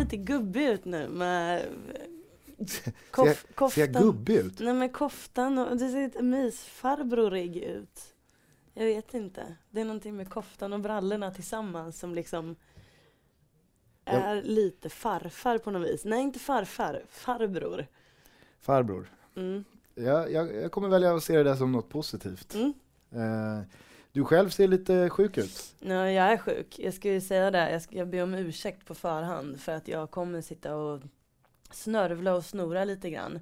lite gubbig ut nu med koff, Ser jag koftan. gubbig ut? Nej men koftan och du ser lite mysfarbrorig ut. Jag vet inte. Det är någonting med koftan och brallorna tillsammans som liksom Jag- är lite farfar på något vis. Nej inte farfar, farbror. Farbror. Mm. Jag, jag, jag kommer välja att se det där som något positivt. Mm. Eh, du själv ser lite sjuk ut. Ja, jag är sjuk. Jag ska ju säga det. Jag ska jag ber om ursäkt på förhand för att jag kommer sitta och snörvla och snora lite grann.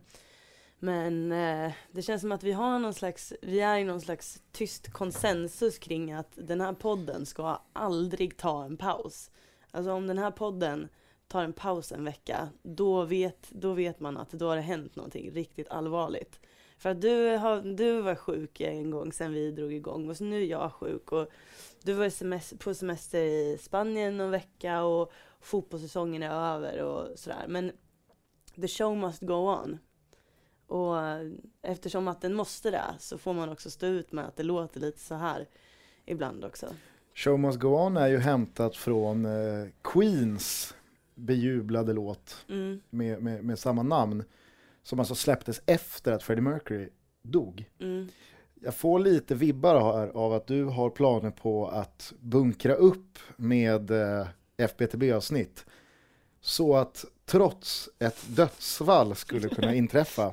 Men eh, det känns som att vi har någon slags, vi är i någon slags tyst konsensus kring att den här podden ska aldrig ta en paus. Alltså om den här podden tar en paus en vecka, då vet, då vet man att då har det hänt någonting riktigt allvarligt. För att du, har, du var sjuk en gång sen vi drog igång och så nu är jag sjuk och du var semester, på semester i Spanien någon vecka och fotbollssäsongen är över och sådär. Men the show must go on. Och eftersom att den måste det så får man också stå ut med att det låter lite så här ibland också. Show Must Go On är ju hämtat från eh, Queens bejublade låt Mm, med, med, med samma namn. Som alltså släpptes efter att Freddie Mercury dog. mm. Jag får lite vibbar här av att du har planer på att bunkra upp med eh, FBTB-avsnitt. Så att trots ett dödsfall skulle kunna inträffa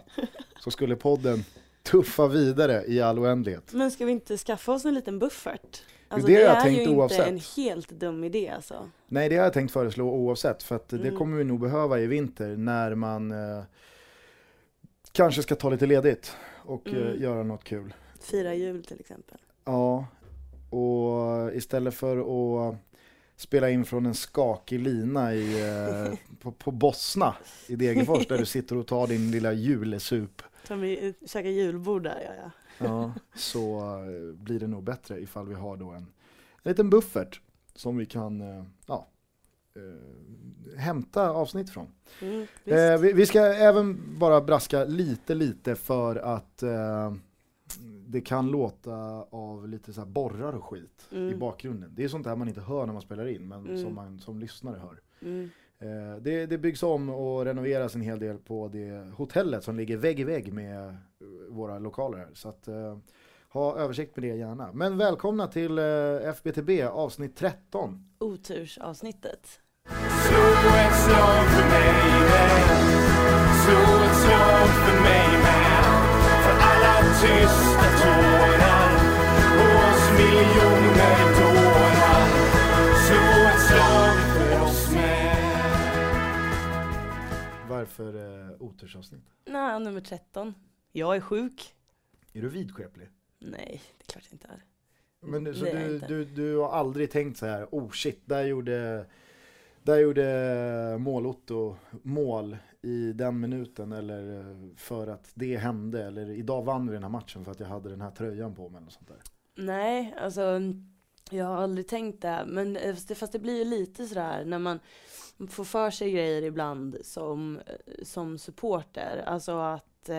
så skulle podden tuffa vidare i all oändlighet. Men ska vi inte skaffa oss en liten buffert? Alltså, det det, är ju inte oavsett. en helt dum idé alltså. Nej, det har jag tänkt föreslå oavsett för att det Mm. kommer vi nog behöva i vinter när man eh, kanske ska ta lite ledigt och eh, Mm. göra något kul. Fira jul till exempel. Ja, och istället för att spela in från en skakig lina i, eh, på, på Bosna i Degerfors där du sitter och tar din lilla julesup. Ta med, käka julbord där, ja ja. Ja, så eh, blir det nog bättre ifall vi har då en, en liten buffert som vi kan ja, eh, hämta avsnitt från. Mm, Eh, vi, vi ska även bara braska lite lite för att eh, det kan låta av lite så borrar och skit i Mm. bakgrunden. Det är sånt där man inte hör när man spelar in men Mm. som man som lyssnare hör. Mm. Eh, det, det byggs om och renoveras en hel del på det hotellet som ligger vägg i vägg med eh, våra lokaler här. Så att, eh, ha översikt med det gärna. Men välkomna till FBTB avsnitt 13. Otursavsnittet. Slå ett slag för mig med Slå ett slag för mig med För alla tysta tårar Och oss miljoner dårar Slå ett slag för oss med Varför eh, otursavsnitt? Nej, nummer 13. Jag är sjuk. Är du vidskeplig? Nej, det är klart jag inte är. Men, så du, du, du har aldrig tänkt så här, oh shit, där gjorde, där gjorde mål-Otto mål i den minuten eller eh, för att det hände eller idag vann vi den här matchen för att jag hade den här tröjan på mig eller sånt där. Nej, alltså jag har aldrig tänkt det. Men eh, fast det, blir ju lite sådär när man får för sig grejer ibland som, eh, som supporter. Alltså att,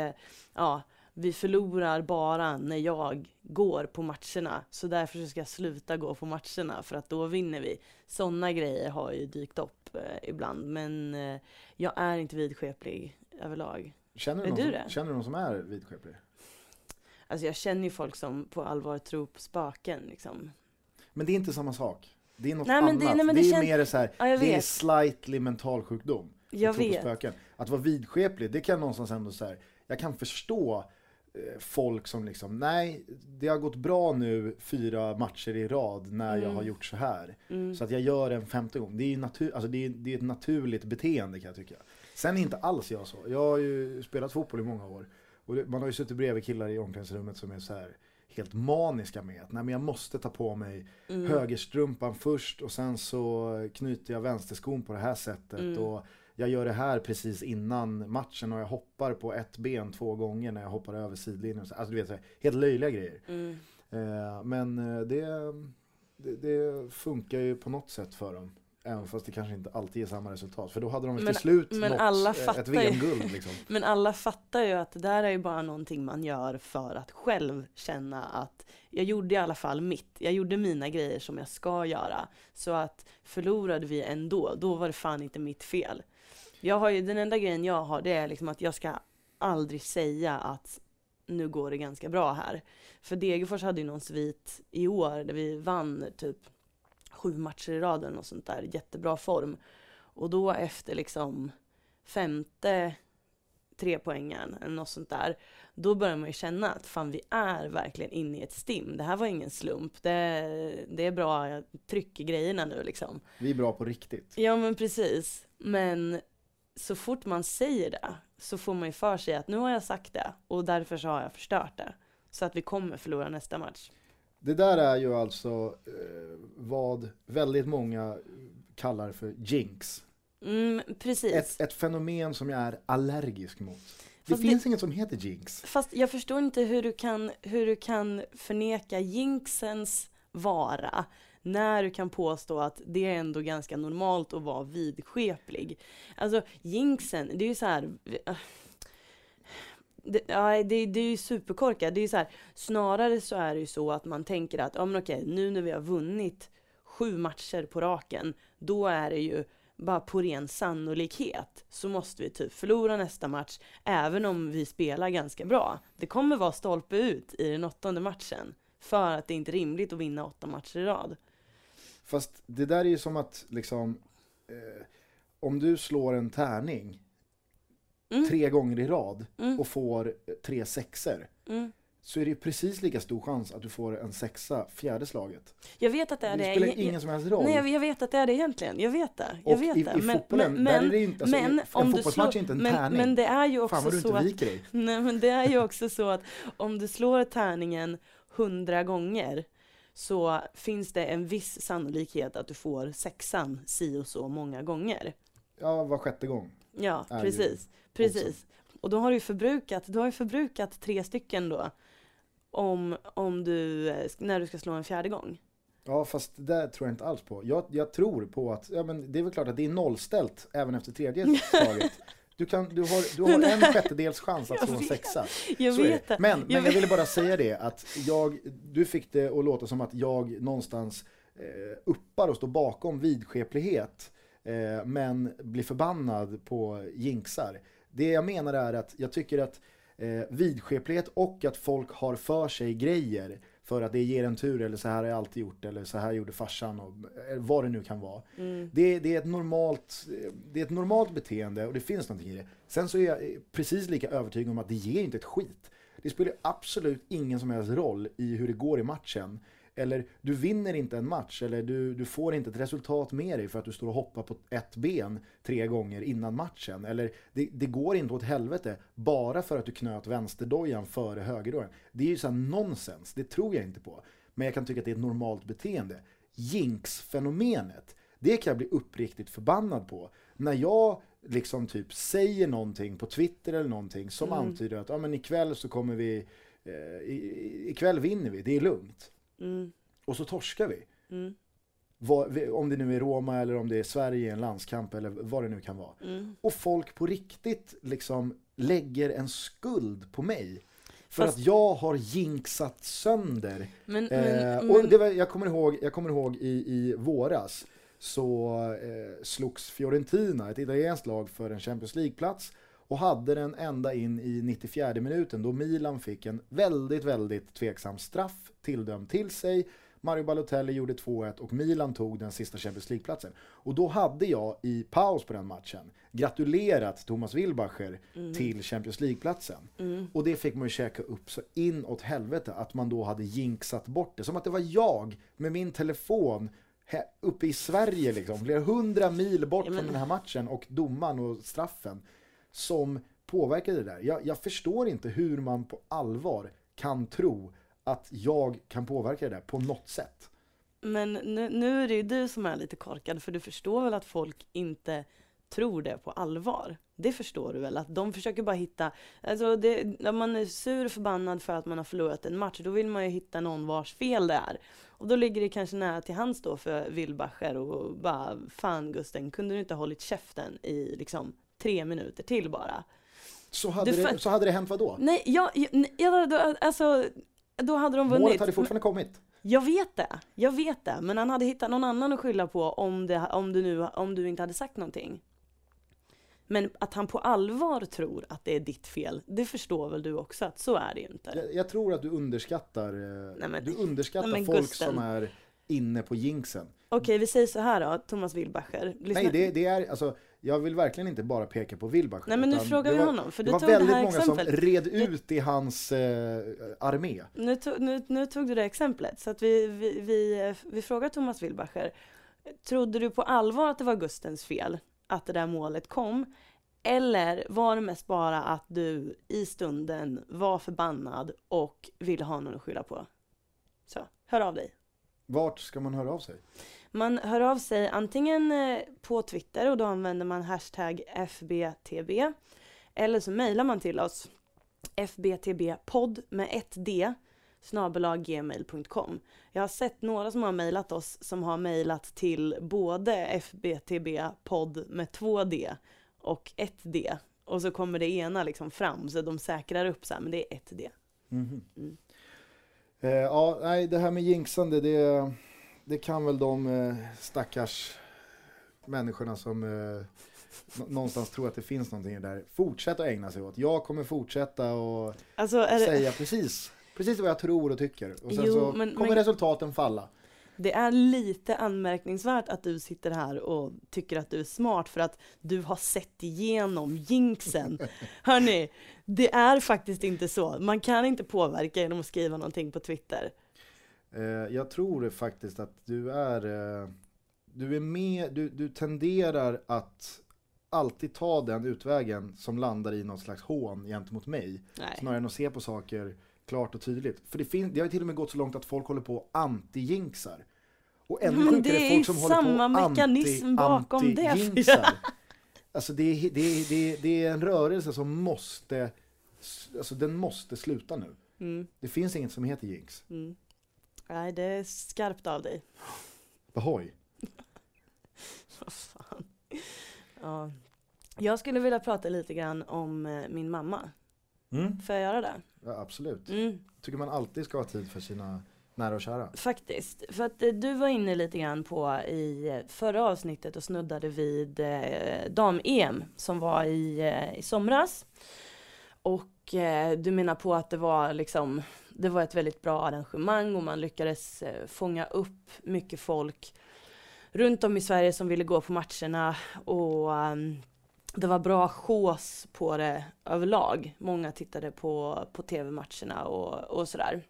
ja, vi förlorar bara när jag går på matcherna. Så därför så ska jag sluta gå på matcherna för att då vinner vi. Sådana grejer har ju dykt upp eh, ibland. Men eh, jag är inte vidskeplig överlag. Känner du, Är någon du som, det? känner du någon som är vidskeplig? Alltså jag känner ju folk som på allvar tror på spöken liksom. Men det är inte samma sak. Det är något Nej, annat. det- Det, nej, men det är kän- mer så här, Ja, jag det är vet. slightly mentalsjukdom. Jag tro på vet. spöken. Att vara vidskeplig, det kan någonstans ändå så här, jag kan förstå folk som liksom, nej, det har gått bra nu fyra matcher i rad när jag Mm. har gjort så här. Mm. Så att jag gör en femte gång. Det är ju natur, alltså det är, det är ett naturligt beteende kan jag tycka. Sen är inte alls jag så. Jag har ju spelat fotboll i många år. Och man har ju suttit bredvid killar i omklädningsrummet som är så här helt maniska med att nej men jag måste ta på mig Mm. högerstrumpan först och sen så knyter jag vänsterskon på det här sättet Mm. och jag gör det här precis innan matchen och jag hoppar på ett ben två gånger när jag hoppar över sidlinjen. Alltså du vet, så helt löjliga grejer. Mm. Eh, men eh, det, det, det funkar ju på något sätt för dem. Även fast det kanske inte alltid är samma resultat. För då hade de väl till slut men nått alla eh, ett VM-guld liksom. Men alla fattar ju att det där är ju bara någonting man gör för att själv känna att jag gjorde i alla fall mitt. Jag gjorde mina grejer som jag ska göra. Så att förlorade vi ändå, då var det fan inte mitt fel. Jag har ju, den enda grejen jag har det är liksom att jag ska aldrig säga att nu går det ganska bra här. För Degerfors hade ju någon svit i år där vi vann typ sju matcher i rad eller något sånt där, jättebra form. Och då efter liksom femte trepoängaren eller något sånt där, då börjar man ju känna att fan vi är verkligen inne i ett stim. Det här var ingen slump. Det, det är bra tryck i grejerna nu liksom. Vi är bra på riktigt. Ja men precis. Men så fort man säger det så får man ju för sig att nu har jag sagt det och därför så har jag förstört det. Så att vi kommer förlora nästa match. Det där är ju alltså eh, vad väldigt många kallar för jinx. Mm, precis. Ett, ett fenomen som jag är allergisk mot. Det Fast det- finns inget som heter jinx. Fast jag förstår inte hur du kan, hur du kan förneka jinxens vara när du kan påstå att det är ändå ganska normalt att vara vidskeplig. Alltså jinxen, det är ju så här. Eh, det, ja, det, det är ju superkorkat. Det är ju så här, snarare så är det ju så att man tänker att, ja men okej, nu när vi har vunnit sju matcher på raken, då är det ju bara på ren sannolikhet så måste vi typ förlora nästa match även om vi spelar ganska bra. Det kommer vara stolpe ut i den åttonde matchen för att det inte är rimligt att vinna åtta matcher i rad. Fast det där är ju som att liksom, eh, om du slår en tärning Mm. tre gånger i rad Mm. och får tre sexer Mm. så är det ju precis lika stor chans att du får en sexa fjärde slaget. Jag vet att det är Det det. spelar Jag- ingen som helst roll. Nej, jag, jag vet att det är det egentligen. Jag vet det. Jag och vet i, det. i fotbollen, där är det inte, alltså, men en om du fotbollsmatch slår- är inte en men, tärning. Men det är ju också Fan vad du så inte att viker dig. Nej men det är ju också så att om du slår tärningen hundra gånger så finns det en viss sannolikhet att du får sexan si och så många gånger. Ja, var sjätte gång. Ja, precis. Precis. Och då har du förbrukat, du har ju förbrukat tre stycken då. Om, om du, när du ska slå en fjärde gång. Ja, fast det där tror jag inte alls på. Jag, jag tror på att, ja men det är väl klart att det är nollställt även efter tredje slaget. Du, kan, du, har, du har en sjättedels chans att Jag slå en sexa. Jag Så vet det. Men, men jag vet- ville bara säga det att jag, du fick det att låta som att jag någonstans eh, uppar och står bakom vidskeplighet eh, men blir förbannad på jinxar. Det jag menar är att jag tycker att eh, vidskeplighet och att folk har för sig grejer för att det ger en tur eller så här har jag alltid gjort eller så här gjorde farsan och vad det nu kan vara. Mm. Det, det, är ett normalt, det är ett normalt beteende och det finns någonting i det. Sen så är jag precis lika övertygad om att det ger inte ett skit. Det spelar absolut ingen som helst roll i hur det går i matchen. Eller du vinner inte en match eller du, du får inte ett resultat med dig för att du står och hoppar på ett ben tre gånger innan matchen. Eller det, det går inte åt helvete bara för att du knöt vänsterdojan före högerdojan. Det är ju så här nonsens, det tror jag inte på. Men jag kan tycka att det är ett normalt beteende. Jinx-fenomenet, det kan jag bli uppriktigt förbannad på. När jag liksom typ säger någonting på Twitter eller någonting som Mm. antyder att ja, men ikväll så kommer vi, eh, ikväll vinner vi, det är lugnt. Mm. Och så torskar vi. Mm. Vad, om det nu är Roma eller om det är Sverige i en landskamp eller vad det nu kan vara. Mm. Och folk på riktigt liksom lägger en skuld på mig. För Fast- att jag har jinxat sönder Men, Eh, men, och men det var, jag kommer ihåg, jag kommer ihåg i, i våras så eh, slogs Fiorentina, ett italienskt lag, för en Champions League-plats och hade den ända in i 94 minuten då Milan fick en väldigt, väldigt tveksam straff tilldömd till sig. Mario Balotelli gjorde 2-1 och Milan tog den sista Champions League-platsen. Och då hade jag i paus på den matchen gratulerat Thomas Wilbacher till Champions League-platsen. mm. Och det fick man ju käka upp så inåt helvete att man då hade jinxat bort det. Som att det var jag med min telefon uppe i Sverige liksom, flera hundra mil bort Ja, men- från den här matchen och domaren och straffen som påverkar det där. Jag, jag förstår inte hur man på allvar kan tro att jag kan påverka det där på något sätt. Men nu, nu är det ju du som är lite korkad för du förstår väl att folk inte tror det på allvar. Det förstår du väl? Att de försöker bara hitta, alltså det, när man är sur och förbannad för att man har förlorat en match, då vill man ju hitta någon vars fel det är. Och då ligger det kanske nära till hands då för Wilbacher och bara, fan Gusten, kunde du inte ha hållit käften i liksom tre minuter till bara? Så hade, Du det, så hade det hänt vad då? Nej, jag, jag, jag, då, alltså, då hade de vunnit. Målet hade fortfarande kommit. Jag vet det, jag vet det, men han hade hittat någon annan att skylla på om, det, om, du, nu, om du inte hade sagt någonting. Men att han på allvar tror att det är ditt fel, det förstår väl du också att så är det ju inte. Jag, jag tror att du underskattar, eh, Nej, men- du underskattar nej, folk Gusten. som är inne på jinxen. Okej, vi säger så här då, Thomas Wilbacher. Lyssna. Nej, det, det är, alltså, jag vill verkligen inte bara peka på Wilbacher. Nej, men nu frågar vi var, honom, för Det var tog det väldigt här många exemplet. som red ut i hans eh, armé. Nu, tog, nu, nu tog du det exemplet, så att vi, vi, vi, vi frågar Thomas Wilbacher. Trodde du på allvar att det var Gustens fel att det där målet kom? Eller var det mest bara att du i stunden var förbannad och ville ha någon att skylla på? Så, hör av dig. Vart ska man höra av sig? Man hör av sig antingen eh, på Twitter och då använder man hashtag FBTB. Eller så mejlar man till oss fbtbpodd med ett d snabelaggmail.com. Jag har sett några som har mejlat oss som har mejlat till både fbtbpodd med två d och ett d. Och så kommer det ena liksom fram så de säkrar upp så här, men det är ett d. Mhm. Mm. Eh, ja, nej, det här med jinxande, det, det kan väl de eh, stackars människorna som eh, nå- någonstans tror att det finns någonting där. Fortsätta att ägna sig åt. Jag kommer fortsätta och Alltså är det, säga precis, precis vad jag tror och tycker. Och sen Jo, så men- kommer men- resultaten falla. Det är lite anmärkningsvärt att du sitter här och tycker att du är smart för att du har sett igenom jinxen. Hörni, det är faktiskt inte så. Man kan inte påverka genom att skriva någonting på Twitter. Eh, jag tror faktiskt att du är, eh, du är med, du, du tenderar att alltid ta den utvägen som landar i någon slags hån gentemot mig. Nej. Snarare än att se på saker klart och tydligt. För det, fin- det har till och med gått så långt att folk håller på och anti-jinxar. Och ännu sjukare det är folk som håller samma på och mekanism bakom det. Alltså det är, det, är, det, är, det är en rörelse som måste, alltså den måste sluta nu. Mm, Det finns inget som heter jinx. mm. Nej, det är skarpt av dig. Ahoy. Vad fan. Ja. Jag skulle vilja prata lite grann om eh, min mamma. Mm. Får jag göra det? Ja, absolut. Mm. Tycker man alltid ska ha tid för sina nära och kära. Faktiskt, för att eh, du var inne lite grann på i eh, förra avsnittet och snuddade vid eh, dam-EM som var i, eh, i somras. Och eh, du menar på att det var liksom, det var ett väldigt bra arrangemang och man lyckades eh, fånga upp mycket folk runt om i Sverige som ville gå på matcherna och ehm, det var bra sjås på det överlag. Många tittade på, på tv-matcherna och, och sådär.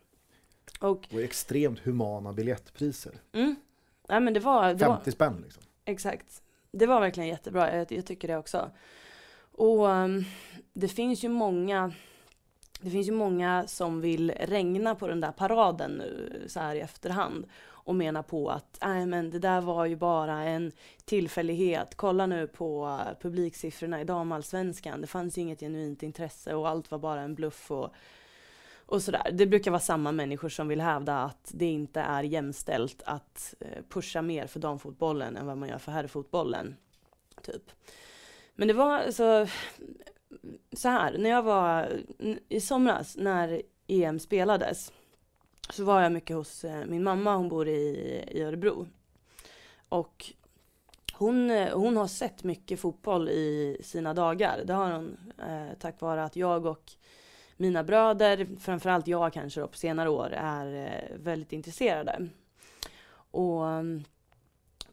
Och Och extremt humana biljettpriser. Mm. Nej men det var, det var 50 spänn liksom. exakt. Det var verkligen jättebra, jag, jag tycker det också. Och um, det finns ju många det finns ju många som vill regna på den där paraden nu så här i efterhand och menar på att nej men det där var ju bara en tillfällighet. Kolla nu på publiksiffrorna i damallsvenskan. Det fanns ju inget genuint intresse och allt var bara en bluff och och sådär. Det brukar vara samma människor som vill hävda att det inte är jämställt att eh, pusha mer för damfotbollen än vad man gör för herrfotbollen. Typ. Men det var alltså så här, när jag var i somras när EM spelades så var jag mycket hos eh, min mamma, hon bor i, i Örebro. Och hon, eh, hon har sett mycket fotboll i sina dagar. Det har hon eh, tack vare att jag och mina bröder, framförallt jag kanske då på senare år, är eh, väldigt intresserade. Och mm,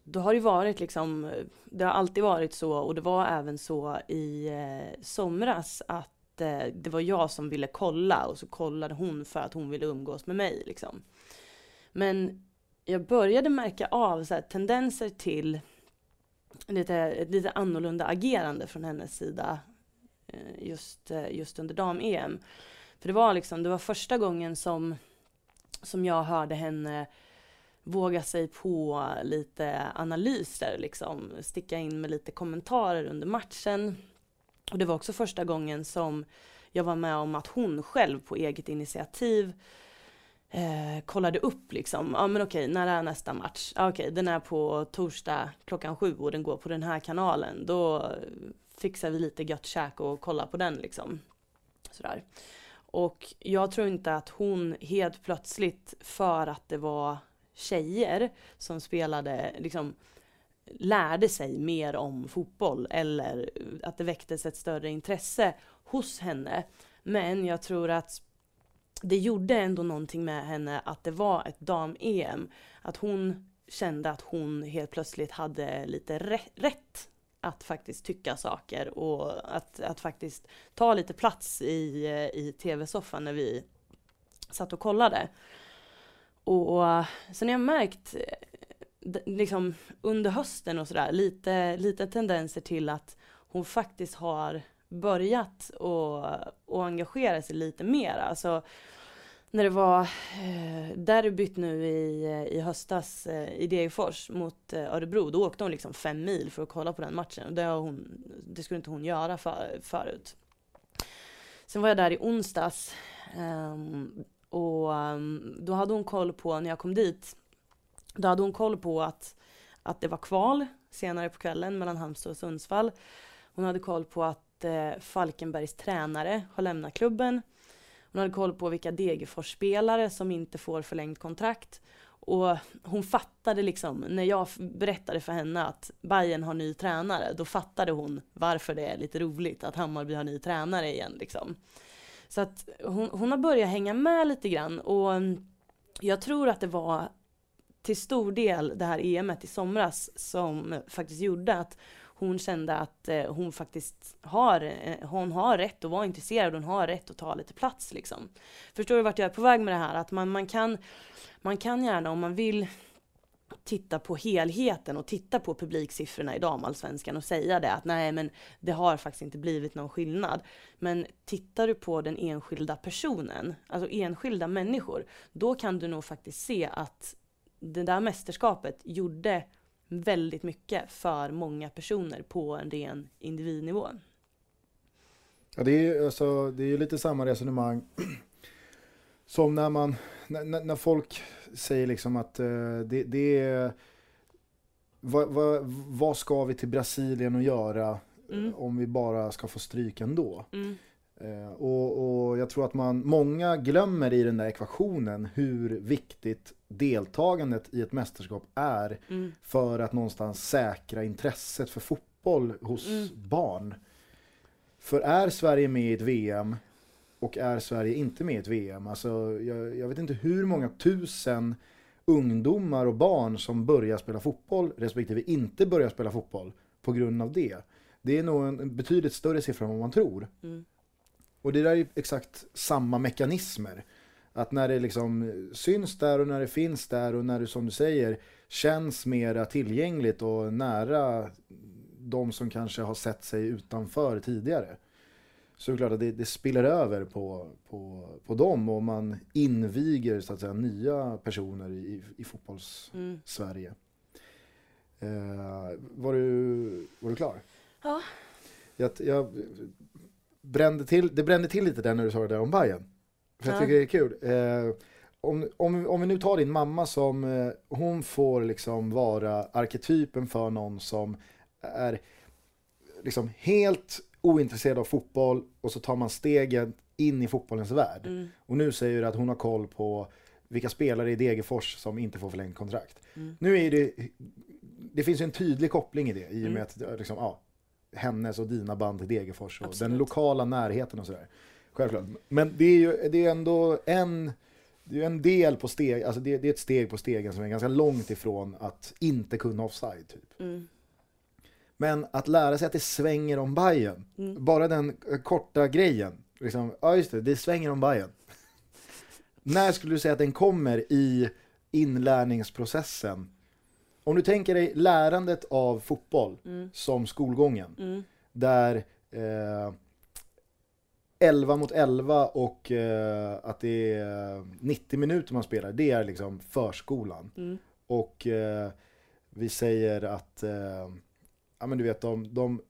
då har det varit liksom, det har alltid varit så och det var även så i eh, somras att eh, det var jag som ville kolla och så kollade hon för att hon ville umgås med mig liksom. Men jag började märka av så här, tendenser till lite, ett lite annorlunda agerande från hennes sida eh, just, eh, just under dam-EM. För det var liksom, det var första gången som, som jag hörde henne våga sig på lite analyser liksom, sticka in med lite kommentarer under matchen. Och det var också första gången som jag var med om att hon själv på eget initiativ eh, kollade upp liksom, ja men okej, när är nästa match? Ah, okej, den är på torsdag klockan sju och den går på den här kanalen. Då fixar vi lite gött käk och kollar på den liksom. Sådär. Och jag tror inte att hon helt plötsligt, för att det var tjejer som spelade, liksom lärde sig mer om fotboll eller att det väcktes ett större intresse hos henne. Men jag tror att det gjorde ändå någonting med henne att det var ett dam-EM. Att hon kände att hon helt plötsligt hade lite rätt att faktiskt tycka saker och att, att faktiskt ta lite plats i, i tv-soffan när vi satt och kollade. Och sen har jag märkt eh, liksom under hösten och sådär lite, lite tendenser till att hon faktiskt har börjat och, och engagera sig lite mer. Alltså, när det var eh, derbyt nu i, i höstas eh, i Degerfors mot eh, Örebro, då åkte hon liksom fem mil för att kolla på den matchen. Och det, har hon, det skulle inte hon göra för, förut. Sen var jag där i onsdags um, och ehm, då hade hon koll på, när jag kom dit, då hade hon koll på att, att det var kval senare på kvällen mellan Halmstad och Sundsvall. Hon hade koll på att eh, Falkenbergs tränare har lämnat klubben. Hon hade koll på vilka Degerfors-spelare som inte får förlängt kontrakt. Och hon fattade liksom, när jag berättade för henne att Bayern har ny tränare, då fattade hon varför det är lite roligt att Hammarby har ny tränare igen liksom. Så att hon, hon har börjat hänga med lite grann och jag tror att det var till stor del det här EMet i somras som faktiskt gjorde att hon kände att eh, hon faktiskt har, eh, hon har rätt att vara intresserad, hon har rätt att ta lite plats liksom. Förstår du vart jag är på väg med det här? Att man, man, kan, man kan gärna om man vill titta på helheten och titta på publiksiffrorna i damallsvenskan och säga det att nej men det har faktiskt inte blivit någon skillnad. Men tittar du på den enskilda personen, alltså enskilda människor, då kan du nog faktiskt se att det där mästerskapet gjorde väldigt mycket för många personer på en ren individnivå. Ja, det är ju alltså, det är lite samma resonemang som när man, när, när folk säger liksom att uh, det, det är, vad, vad, vad, ska vi till Brasilien och göra mm. om vi bara ska få stryk ändå? Mm. Uh, och, och jag tror att man, många glömmer i den där ekvationen hur viktigt deltagandet i ett mästerskap är mm. för att någonstans säkra intresset för fotboll hos mm. barn. För är Sverige med i ett VM och är Sverige inte med i ett VM, alltså jag, jag vet inte hur många tusen ungdomar och barn som börjar spela fotboll respektive inte börjar spela fotboll på grund av det. Det är nog en betydligt större siffra än vad man tror. Mm. Och det där är exakt samma mekanismer. Att när det liksom syns där och när det finns där och när det som du säger känns mera tillgängligt och nära de som kanske har sett sig utanför tidigare. Så är det klart att det, det spiller över på, på, på dem och man inviger så att säga nya personer i, i fotbolls-Sverige. Mm. Eh, var, du, var du klar? Ja. Jag, jag brände till, det brände till lite där när du sa det där om Bayern. För jag tycker det är kul. Eh, om, om, om vi nu tar din mamma som, eh, hon får liksom vara arketypen för någon som är liksom helt ointresserad av fotboll och så tar man stegen in i fotbollens värld. Mm. Och nu säger du att hon har koll på vilka spelare i Degerfors som inte får förlängt kontrakt. Mm. Nu är det, det finns ju en tydlig koppling i det i och med mm. att liksom, ja, hennes och dina band till Degerfors och Absolut. den lokala närheten och sådär. Självklart. Men det är ju det är ändå en, det är en del på steg, alltså det, det, är ett steg på stegen som är ganska långt ifrån att inte kunna offside. Typ. Mm. Men att lära sig att det svänger om Bajen, mm. bara den korta grejen. Liksom, ja just det, det svänger om Bajen. När skulle du säga att den kommer i inlärningsprocessen? Om du tänker dig lärandet av fotboll mm. som skolgången. Mm. Där eh, 11 mot 11 och eh, att det är 90 minuter man spelar, det är liksom förskolan. Mm. och eh, vi säger att, eh, ja men du vet de, de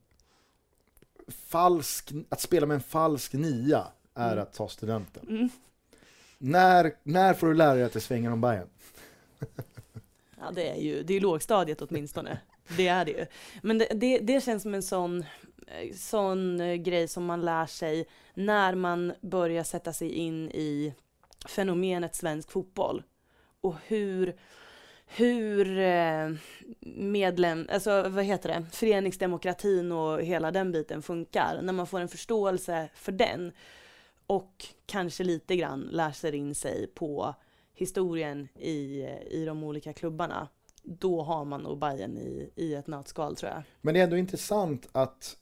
falsk, att spela med en falsk nia är Mm. att ta studenten. Mm. När, när får du lära dig att det svänger om Bayern? Ja, det är ju, det är lågstadiet åtminstone. Det är det ju. Men det, det, det känns som en sån, eh, sån eh, grej som man lär sig när man börjar sätta sig in i fenomenet svensk fotboll. Och hur, hur eh, medlem, alltså vad heter det, föreningsdemokratin och hela den biten funkar. När man får en förståelse för den och kanske lite grann läser in sig på historien i, i de olika klubbarna. Då har man nog Bayern i, i ett nötskal tror jag. Men det är ändå intressant att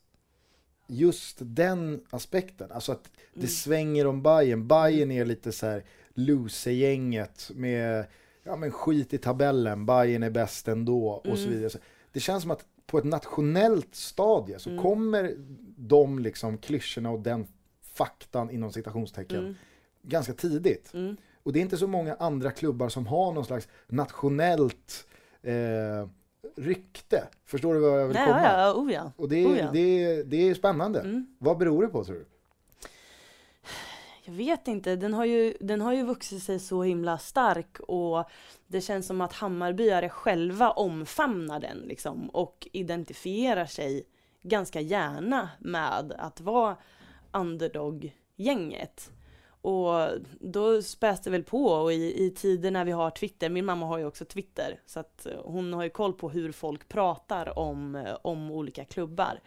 just den aspekten, alltså att det Mm. svänger om Bayern. Bayern är lite så här loser-gänget med ja, men skit i tabellen, Bayern är bäst ändå och så Mm. vidare. Så Det känns som att på ett nationellt stadie så Mm. kommer de liksom klyschorna och den faktan inom citationstecken Mm, ganska tidigt. mm, Och det är inte så många andra klubbar som har någon slags nationellt eh, rykte. Förstår du vad jag vill Nej, komma? ja, ja, oh ja. Och det, Oh är- ja. det, är- det är spännande. Mm. Vad beror det på tror du? Jag vet inte, den har, ju, den har ju vuxit sig så himla stark och det känns som att Hammarbyare själva omfamnar den liksom och identifierar sig ganska gärna med att vara underdog-gänget. Och då späs det väl på och i, i tider när vi har Twitter, min mamma har ju också Twitter, så att hon har ju koll på hur folk pratar om, om olika klubbar.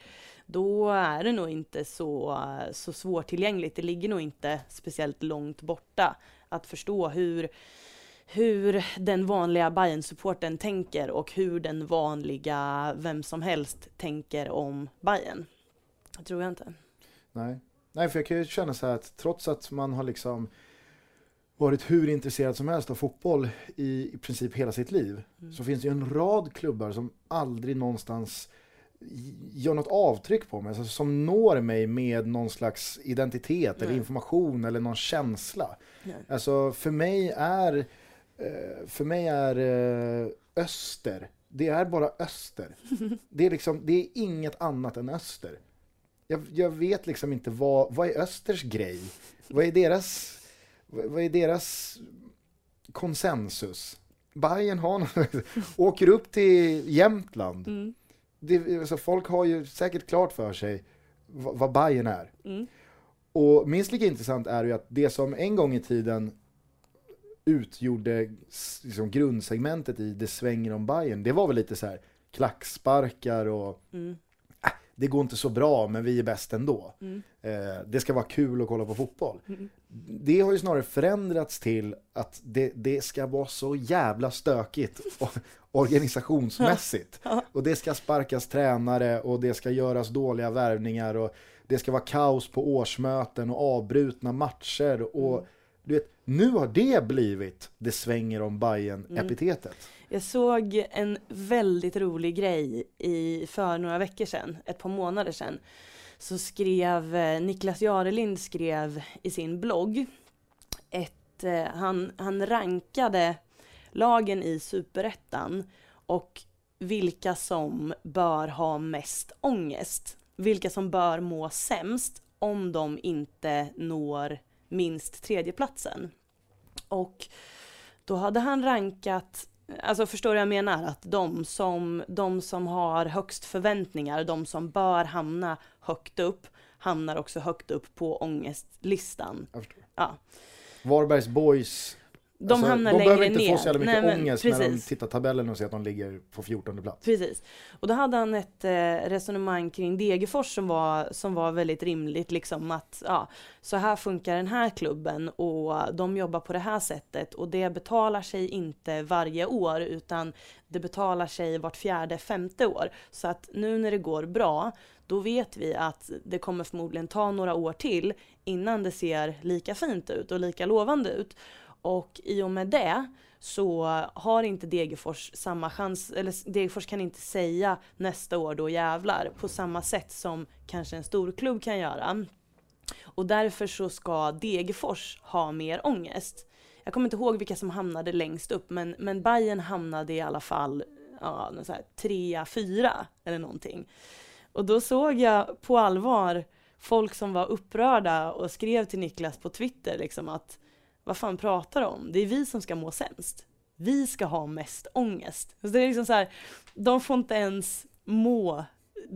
Då är det nog inte så, så svårtillgängligt, det ligger nog inte speciellt långt borta att förstå hur, hur den vanliga bayern supporten tänker och hur den vanliga vem som helst tänker om Bayern. Det tror jag inte. Nej. Nej, för jag kan ju känna så här att trots att man har liksom varit hur intresserad som helst av fotboll i, i princip hela sitt liv Mm. så finns det ju en rad klubbar som aldrig någonstans gör något avtryck på mig, alltså som når mig med någon slags identitet eller Nej. information eller någon känsla. Nej. Alltså för mig är, eh, för mig är eh, öster, det är bara öster. Det är liksom, det är inget annat än öster. Jag, jag vet liksom inte vad, vad är östers grej? Vad är deras, vad är deras konsensus? Bayern har någon, åker upp till Jämtland. Mm. Det, alltså folk har ju säkert klart för sig vad, vad Bayern är. Mm. Och minst lika intressant är ju att det som en gång i tiden utgjorde liksom grundsegmentet i Det svänger om Bayern, det var väl lite så här klacksparkar och Mm. Det går inte så bra men vi är bäst ändå. Mm. Eh, det ska vara kul att kolla på fotboll. Mm. Det har ju snarare förändrats till att det, det ska vara så jävla stökigt och, organisationsmässigt. Ja. Och det ska sparkas tränare och det ska göras dåliga värvningar och det ska vara kaos på årsmöten och avbrutna matcher. Och Mm. du vet, nu har det blivit det svänger om Mm. Bayern-epitetet. Jag såg en väldigt rolig grej i, för några veckor sedan, ett par månader sedan. Så skrev eh, Niklas Jarelind skrev i sin blogg ett, eh, han, han rankade lagen i superettan och vilka som bör ha mest ångest. Vilka som bör må sämst om de inte når minst tredjeplatsen. Och då hade han rankat Alltså förstår du vad jag menar? Att de som, de som har högst förväntningar, de som bör hamna högt upp, hamnar också högt upp på ångestlistan. Jag. Ja. Varbergs boys, De alltså, hamnar de längre behöver inte ner. få så jävla mycket Nej, men ångest när de precis. tittar tabellen och ser att de ligger på 14 plats. Precis. Och då hade han ett eh, resonemang kring Degerfors som var, som var väldigt rimligt, liksom att ja, så här funkar den här klubben och de jobbar på det här sättet och det betalar sig inte varje år utan det betalar sig vart fjärde, femte år. Så att nu när det går bra, då vet vi att det kommer förmodligen ta några år till innan det ser lika fint ut och lika lovande ut. Och i och med det så har inte Degerfors samma chans, eller Degerfors kan inte säga nästa år då jävlar på samma sätt som kanske en storklubb kan göra. Och därför så ska Degerfors ha mer ångest. jag kommer inte ihåg vilka som hamnade längst upp, men, men Bayern hamnade i alla fall ja, så här, trea, fyra eller någonting. Och då såg jag på allvar folk som var upprörda och skrev till Niklas på Twitter liksom att vad fan pratar du om? Det är vi som ska må sämst. Vi ska ha mest ångest. Så det är liksom så här, de får inte ens må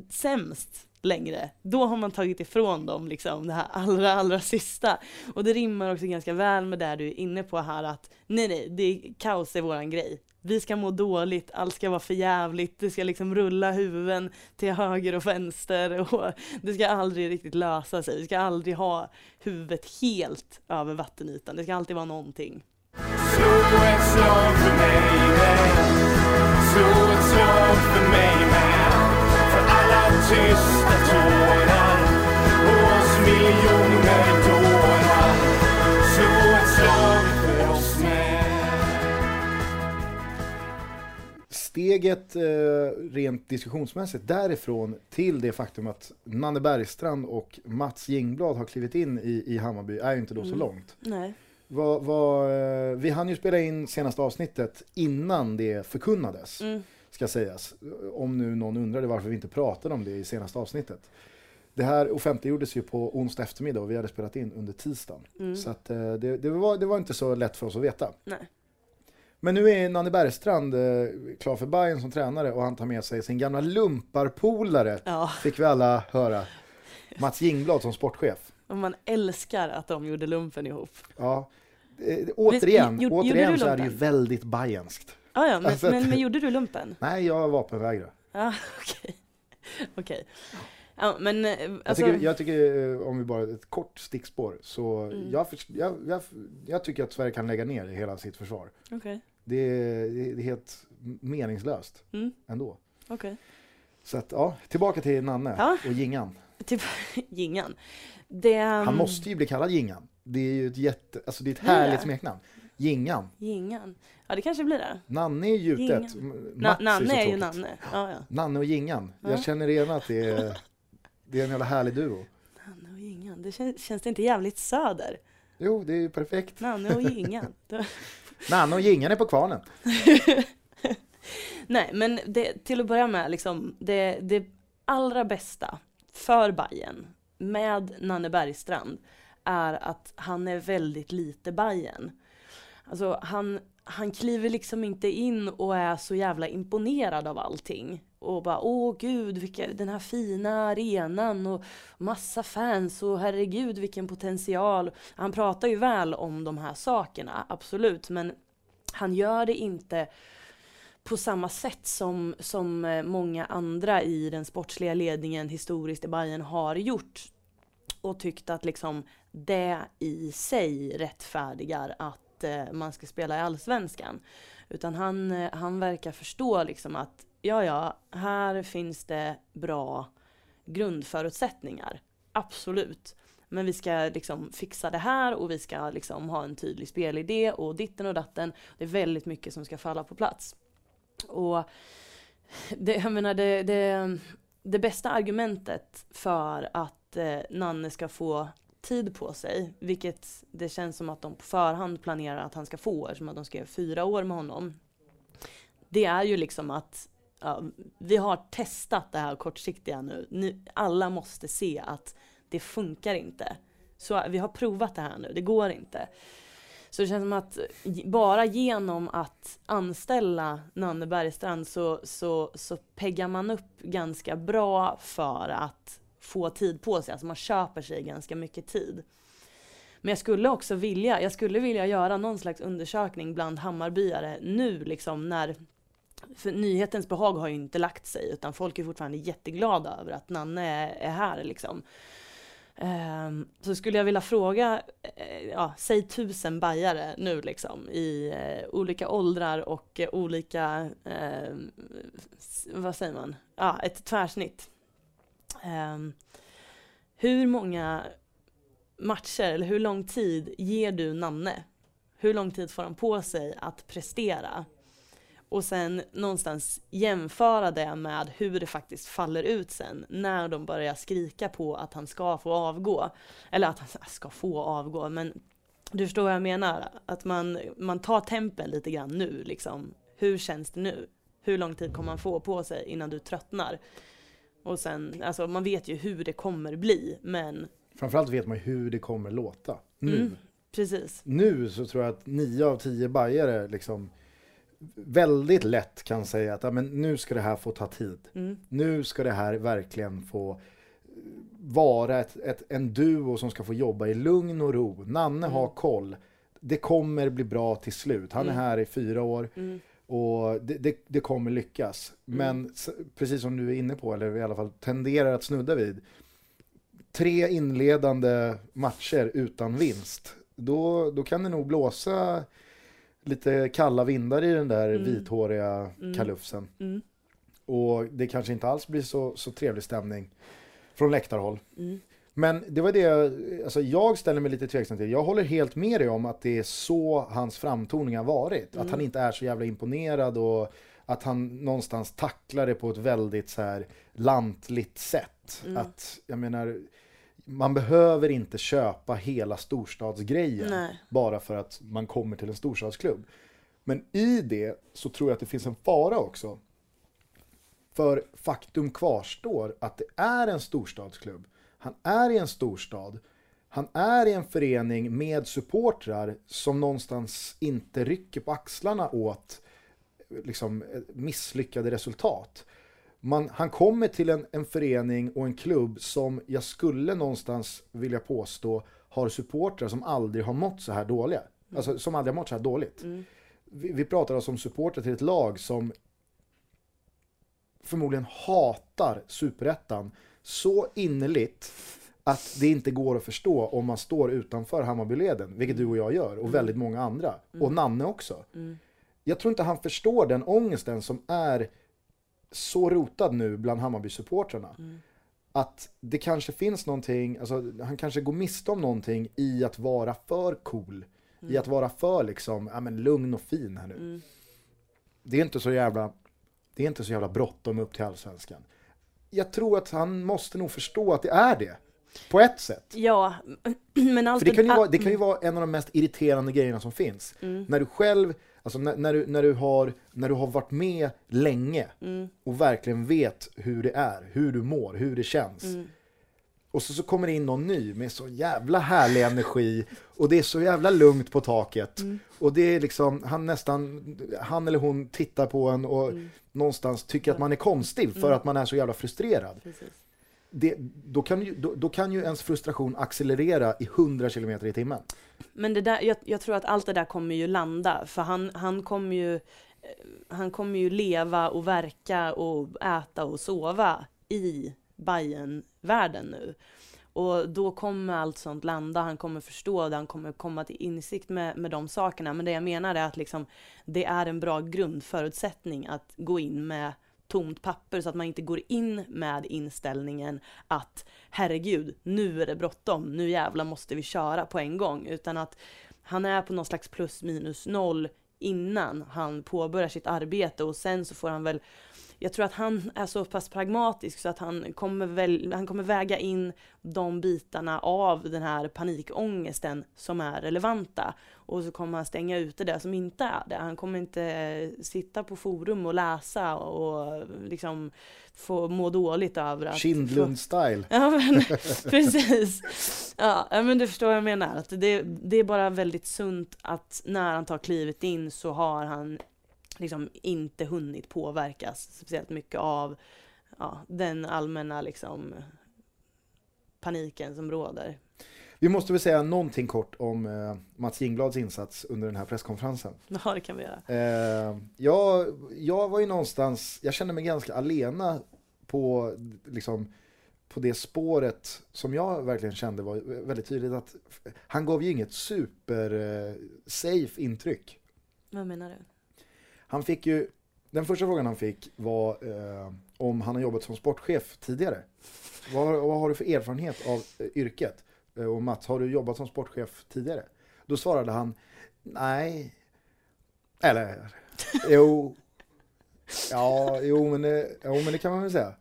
sämst längre. Då har man tagit ifrån dem liksom det här allra, allra sista. Och det rimmar också ganska väl med det du är inne på här att nej, nej, det är kaos är våran grej. Vi ska må dåligt, allt ska vara för jävligt, det ska liksom rulla huvuden till höger och vänster och det ska aldrig riktigt lösa sig. Vi ska aldrig ha huvudet helt över vattenytan, det ska alltid vara någonting. Slå ett slag för mig med Slå ett slag för mig med För alla tysta tårar hos oss miljoner Steget eh, rent diskussionsmässigt därifrån till det faktum att Nanne Bergstrand och Mats Jingblad har klivit in i, i Hammarby är ju inte då så Mm. långt. Nej. Vad, vad, eh, vi hann ju spela in senaste avsnittet innan det förkunnades, Mm. ska sägas. Om nu någon undrade varför vi inte pratade om det i senaste avsnittet. Det här offentliggjordes ju på onsdag eftermiddag och vi hade spelat in under tisdagen. Mm. Så att, eh, det, det, var, det var inte så lätt för oss att veta. Nej. Men nu är Nanne Bergstrand eh, klar för Bayern som tränare och han tar med sig sin gamla lumparpolare, Ja, fick vi alla höra. Mats Jingblad som sportchef. man älskar att de gjorde lumpen ihop. Ja. Eh, återigen, gjorde- gjorde återigen du så är det ju väldigt Bayernskt. Ja, ja, men, Alltså, men, men gjorde du lumpen? Nej, jag vapenvägrar. Ja, okej. Okej. Ja, men eh, Jag alltså, tycker, jag tycker, eh, om vi bara ett kort stickspår, så Mm. jag, jag, jag, jag tycker att Sverige kan lägga ner hela sitt försvar. okej, Det är, det är helt meningslöst Mm. ändå. okej. Så att, ja, tillbaka till Nanne Ja. och Gingan. Typ Gingan. Det, Han um, måste ju bli kallad Gingan. Det är ju ett jätte, alltså det är ett härligt smeknamn. Gingan. Gingan. Ja, det kanske blir det. Nanne är gjutet. Nanne så är ju. Nanne. Ja, ja. Nanne och Gingan. Ja. Jag känner igen att det är, det är en jävla härlig duo. Nanne och Gingan. Det känns, känns det inte jävligt söder? Jo, det är ju perfekt. Nanne och Gingan. Det- Nanne och Gingan är på kvarnen. Nej, men det, till att börja med, liksom, det, det allra bästa för Bayern med Nanne Bergstrand är att han är väldigt lite Bayern. Alltså han, han kliver liksom inte in och är så jävla imponerad av allting. Och bara åh gud, vilka, den här fina arenan och massa fans och herregud vilken potential. Han pratar ju väl om de här sakerna, absolut, men han gör det inte på samma sätt som, som eh, många andra i den sportsliga ledningen historiskt i Bayern har gjort. Och tyckt att liksom det i sig rättfärdigar att eh, man ska spela i allsvenskan. Utan han, eh, han verkar förstå liksom att ja, ja, här finns det bra grundförutsättningar. Absolut. Men vi ska liksom fixa det här och vi ska liksom ha en tydlig spelidé och ditten och datten. Det är väldigt mycket som ska falla på plats. Och det, jag menar det, det, det bästa argumentet för att eh, Nanne ska få tid på sig, vilket det känns som att de på förhand planerar att han ska få, eftersom att de skrev fyra år med honom. Det är ju liksom att ja, vi har testat det här kortsiktiga nu. nu. Alla måste se att det funkar inte. Så vi har provat det här nu, det går inte. Så det känns som att bara genom att anställa Nanne Bergstrand så, så, så peggar man upp ganska bra för att få tid på sig. Alltså man köper sig ganska mycket tid. Men jag skulle också vilja, jag skulle vilja göra någon slags undersökning bland Hammarbyare nu liksom när för nyhetens behag har ju inte lagt sig utan folk är fortfarande jätteglada över att Nanne är, är här liksom. Um, så skulle jag vilja fråga, uh, ja, säg tusen bajare nu liksom i uh, olika åldrar och uh, olika, ehm, vad säger man, ja, ett tvärsnitt. Um, hur många matcher eller hur lång tid ger du Nanne? Hur lång tid får han på sig att prestera? Och sen någonstans jämföra det med hur det faktiskt faller ut sen när de börjar skrika på att han ska få avgå. Eller att han ska få avgå, men Du förstår vad jag menar? Att man, man tar tempen lite grann nu liksom. Hur känns det nu? Hur lång tid kommer man få på sig innan du tröttnar? Och sen, alltså man vet ju hur det kommer bli, men Framförallt vet man hur det kommer låta. Nu. Mm, precis. Nu så tror jag att nio av tio bajare liksom väldigt lätt kan säga att ja, men nu ska det här få ta tid. Mm, Nu ska det här verkligen få vara ett, ett, en duo som ska få jobba i lugn och ro. Nanne har koll. Det kommer bli bra till slut. Han är Mm. här i fyra år mm, och det, det, det kommer lyckas. Men s- precis som du är inne på, eller i alla fall tenderar att snudda vid, tre inledande matcher utan vinst, då, då kan det nog blåsa lite kalla vindar i den där Mm. vithåriga Mm. kalufsen. mm, Och det kanske inte alls blir så, så trevlig stämning från läktarhåll. mm, Men det var det jag, alltså jag ställer mig lite tveksam till. Jag håller helt med dig om att det är så hans framtoning har varit. Att han inte är så jävla imponerad och att han någonstans tacklar det på ett väldigt så här lantligt sätt. Mm. Att, jag menar, man behöver inte köpa hela storstadsgrejen Nej. bara för att man kommer till en storstadsklubb. Men i det så tror jag att det finns en fara också. För faktum kvarstår att det är en storstadsklubb. Han är i en storstad. Han är i en förening med supportrar som någonstans inte rycker på axlarna åt liksom, misslyckade resultat. Man, han kommer till en, en förening och en klubb som jag skulle någonstans vilja påstå har supportrar som aldrig har mått så här dåliga. Alltså som aldrig har mått så här dåligt. Mm. Vi, vi pratar alltså om supportrar till ett lag som förmodligen hatar superettan så innerligt att det inte går att förstå om man står utanför Hammarbyleden, vilket du och jag gör, och väldigt många andra. Och Nanne också. Mm. Jag tror inte han förstår den ångesten som är så rotad nu bland Hammarby-supportrarna. Mm. Att det kanske finns någonting, alltså han kanske går miste om någonting i att vara för cool. I att vara för liksom, ja men lugn och fin här nu. Mm. Det är inte så jävla, det är inte så jävla bråttom upp till allsvenskan. Jag tror att han måste nog förstå att det är det. På ett sätt. Ja, men allt För det kan, ju vara, det kan ju vara en av de mest irriterande grejerna som finns. Mm. När du själv, alltså när, när, du, när, du har, när du har varit med länge Mm. och verkligen vet hur det är, hur du mår, hur det känns. Mm. Och så, så kommer det in någon ny med så jävla härlig energi och det är så jävla lugnt på taket. Mm. Och det är liksom, han nästan, han eller hon tittar på en och Mm. någonstans tycker att man är konstig för att man är så jävla frustrerad. Precis. Det, då, kan ju, då, då kan ju ens frustration accelerera i 100 km i timmen. Men det där, jag, jag tror att allt det där kommer ju landa, för han, han kommer ju eh, han kommer ju leva och verka och äta och sova i bayern världen nu. Och då kommer allt sånt landa, han kommer förstå det, han kommer komma till insikt med, med de sakerna. Men det jag menar är att liksom, det är en bra grundförutsättning att gå in med tomt papper så att man inte går in med inställningen att herregud, nu är det bråttom, nu jävla måste vi köra på en gång. Utan att han är på någon slags plus minus noll innan han påbörjar sitt arbete och sen så får han väl jag tror att han är så pass pragmatisk så att han kommer, väl, han kommer väga in de bitarna av den här panikångesten som är relevanta. Och så kommer han stänga ute det som inte är det. Han kommer inte eh, sitta på forum och läsa och liksom få må dåligt över att... Kindlund-style. Ja men precis. Ja ja, men du förstår vad jag menar. Att det, det är bara väldigt sunt att när han tar klivet in så har han liksom inte hunnit påverkas speciellt mycket av ja, den allmänna liksom paniken som råder. Vi måste väl säga någonting kort om eh, Mats Jingblads insats under den här presskonferensen. Ja det kan vi göra. Eh, jag, jag var ju någonstans, jag kände mig ganska alena på, liksom, på det spåret som jag verkligen kände var väldigt tydligt att han gav ju inget super eh, safe intryck. Vad menar du? Han fick ju, den första frågan han fick var eh, om han har jobbat som sportchef tidigare. Vad, vad har du för erfarenhet av eh, yrket? Eh, och Mats, har du jobbat som sportchef tidigare? Då svarade han, nej. Eller, jo. Ja, jo men, det, jo men det kan man väl säga.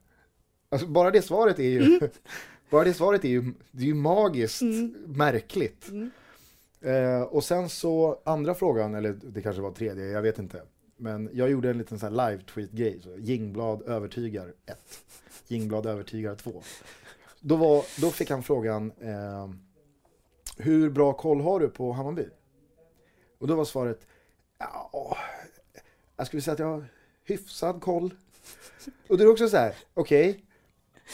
Alltså, bara det svaret är ju, bara det svaret är ju, det är ju magiskt Mm. märkligt. Mm. Eh, och sen så andra frågan, eller det kanske var tredje, jag vet inte. Men jag gjorde en liten live-tweet-grej. Jingblad övertygar 1. Jingblad övertygar 2. Då, var, då fick han frågan, eh, hur bra koll har du på Hammarby? Och då var svaret, ja, jag skulle säga att jag har hyfsad koll. Och då är det också så här, okej,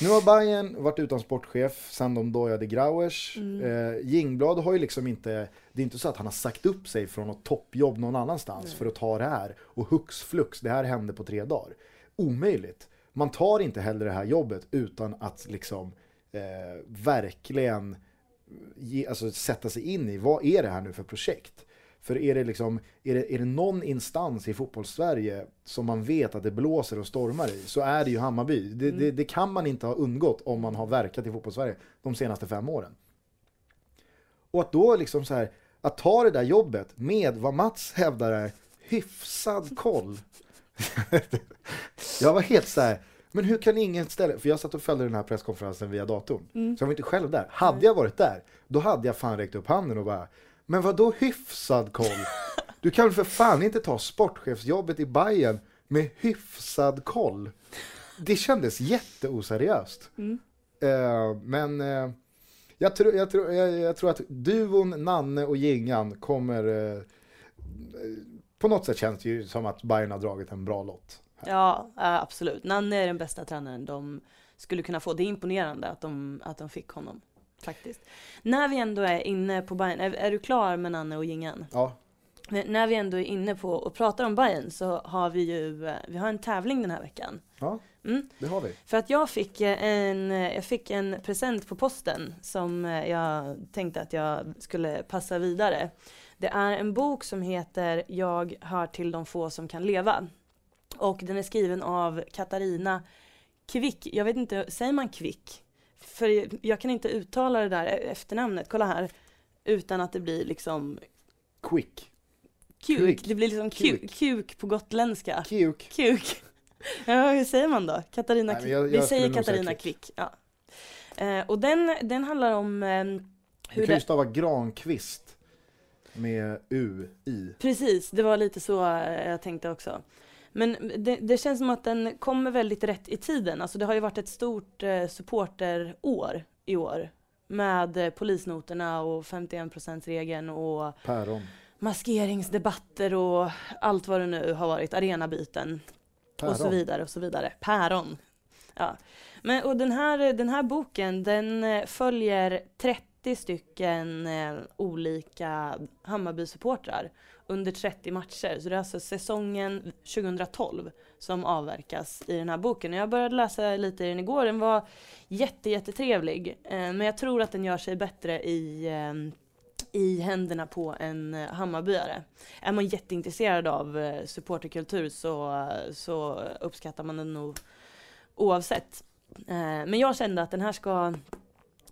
nu har Bayern varit utan sportchef sen de dojade Grauers. Eh, Jingblad har ju liksom inte, det är inte så att han har sagt upp sig från något toppjobb någon annanstans för att ta det här. Och hux flux, det här hände på tre dagar. Omöjligt. Man tar inte heller det här jobbet utan att liksom eh, verkligen ge, alltså, sätta sig in i vad är det här nu för projekt. För är det, liksom, är, det, är det någon instans i fotbollssverige som man vet att det blåser och stormar i så är det ju Hammarby. Det, det, det kan man inte ha undgått om man har verkat i fotbollssverige de senaste fem åren. Och att då liksom så här, att ta det där jobbet med vad Mats hävdar är hyfsad koll. jag var helt så här, men hur kan ingen ställa, för jag satt och följde den här presskonferensen via datorn. Så jag var inte själv där. Hade jag varit där, då hade jag fan räckt upp handen och bara, men vad då hyfsad koll? Du kan väl för fan inte ta sportchefsjobbet i Bayern med hyfsad koll? Det kändes jätteoseriöst. Eh, men eh, jag, tror, jag, tror, jag, jag tror att duon Nanne och Gingan kommer... Eh, på något sätt känns det ju som att Bayern har dragit en bra lott. Ja, ja, absolut. Nanne är den bästa tränaren de skulle kunna få. Det är imponerande att de, att de fick honom. Faktiskt. När vi ändå är inne på Bayern, är, är du klar med Nanne och Gingan? Ja, Men När vi ändå är inne på och pratar om Bayern så har vi ju, eh, vi har en tävling den här veckan. ja Mm. det har vi. För att jag fick eh, en, eh, jag fick en present på posten som jag tänkte att jag skulle passa vidare. Det är en bok som heter Jag hör till de få som kan leva. Och den är skriven av Katarina Kvick. Jag vet inte, säger man Kvick? För jag kan inte uttala det där efternamnet, kolla här. Utan att det blir liksom Quick. kuk. Kvick. Det blir liksom kuk, Kuk. kuk på gotländska. Kuk. Kuk. Ja, hur säger man då? Katarina Nej, Kvick. jag- Vi jag säger säga Katarina Kvick. Kvick. Ja. Eh, och den, den handlar om eh, Du hur kan ju stava Granqvist med U i. Precis, det var lite så eh, jag tänkte också. Men det, det känns som att den kommer väldigt rätt i tiden. Alltså det har ju varit ett stort eh, supporterår i år. Med eh, polisnoterna och 51%-regeln och Päron. maskeringsdebatter och allt vad det nu har varit, arenabyten. och så Päron. vidare och så vidare. Päron. Ja. Men, och den här, den här boken den eh, följer 30 stycken eh, olika Hammarby-supportrar under 30 matcher. Så det är alltså säsongen 2012 som avverkas i den här boken. Och jag började läsa lite i den igår. Den var jätte, jättetrevlig. Eh, men jag tror att den gör sig bättre i eh, i händerna på en eh, Hammarbyare. Är man jätteintresserad av eh, supporterkultur så, eh, så uppskattar man den nog oavsett. Eh, Men jag kände att den här ska,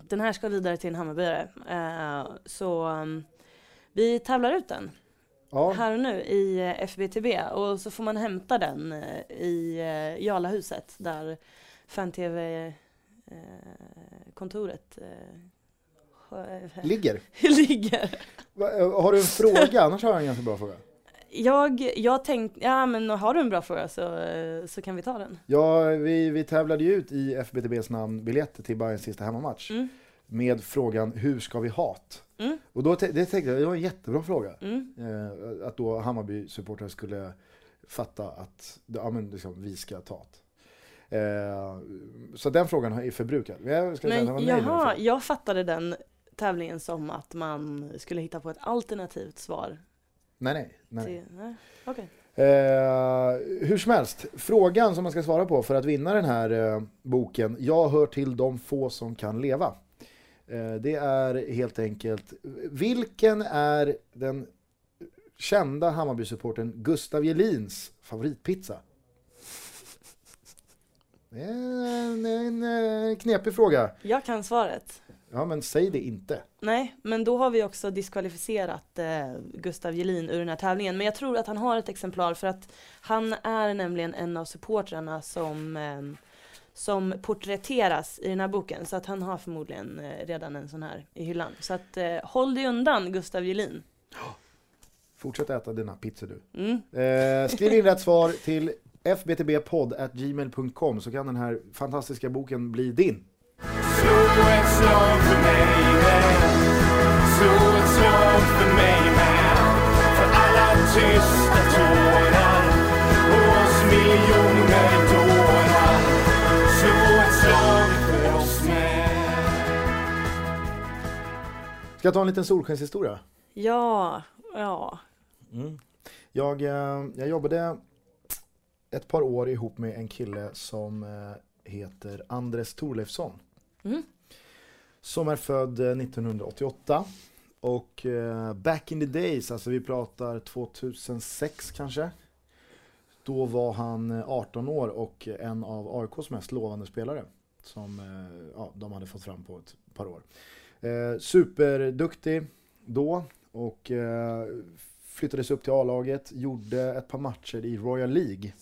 den här ska vidare till en Hammarbyare. Eh, så mm, vi tävlar ut den Ja, här och nu i eh, FBTB och så får man hämta den eh, i eh, Jarlahuset där fan-tv-kontoret ligger. ligger. Har du en fråga? Annars har jag en ganska bra fråga. Jag, jag tänkte, ja men har du en bra fråga så, så kan vi ta den. Ja, vi, vi tävlade ju ut i FBTBs namn biljetter till Bayerns sista hemmamatch. Mm. Med frågan hur ska vi hat? Mm. Och då det tänkte jag, det var en jättebra fråga. Mm. Eh, att då Hammarby-supportrar skulle fatta att ja, men liksom, vi ska ta hat. Eh, så den frågan är förbrukad. Jag ska säga Men den jaha, jag fattade den tävlingen som att man skulle hitta på ett alternativt svar. Nej, nej. nej. Till, nej. Okej. Eh, hur som helst, frågan som man ska svara på för att vinna den här eh, boken, Jag hör till de få som kan leva. Eh, det är helt enkelt, vilken är den kända Hammarby-supporten Gustav Jelins favoritpizza? Det är en, en, en knepig fråga. Jag kan svaret. Ja, men säg det inte. Nej, men då har vi också diskvalificerat eh, Gustav Gelin ur den här tävlingen. Men jag tror att han har ett exemplar för att han är nämligen en av supportrarna som, eh, som porträtteras i den här boken. Så att han har förmodligen eh, redan en sån här i hyllan. Så att eh, håll dig undan Gustav Julin. Fortsätt äta dina pizzor du. Mm. Eh, skriv in rätt svar till fbtbpodd.gmail.com så kan den här fantastiska boken bli din. Slå ett slag för mig med Slå ett slag för mig med För alla tysta tårar Och oss miljoner Ska jag ta en liten solskenshistoria? Ja, ja. Jag, eh, jag jobbade ett par år ihop med en kille som eh, heter Andres Thorleifsson. Mm. Som är född eh, 1988. Och eh, back in the days, alltså vi pratar 2006 kanske. Då var han eh, 18 år och en av AIKs mest lovande spelare. Som ja, de hade fått fram på ett par år. Eh, superduktig då och eh, flyttades upp till A-laget. Gjorde ett par matcher i Royal League.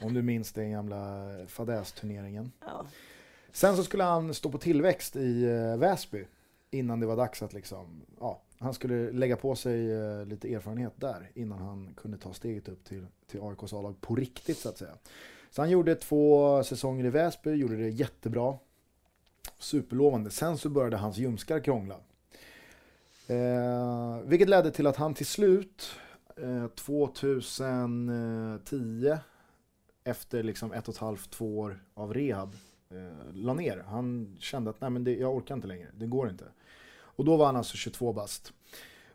Om du minns den gamla fadästurneringen. ja. Sen så skulle han stå på tillväxt i eh, Väsby innan det var dags att liksom, ja, han skulle lägga på sig eh, lite erfarenhet där innan han kunde ta steget upp till, till AIKs A-lag på riktigt så att säga. Så han gjorde två säsonger i Väsby, gjorde det jättebra. Superlovande. Sen så började hans ljumskar krångla. Eh, vilket ledde till att han till slut, eh, 2010, efter liksom ett och ett halvt, två år av rehab, eh, la ner. Han kände att nej men det, jag orkar inte längre, det går inte. Och då var han alltså 22 bast.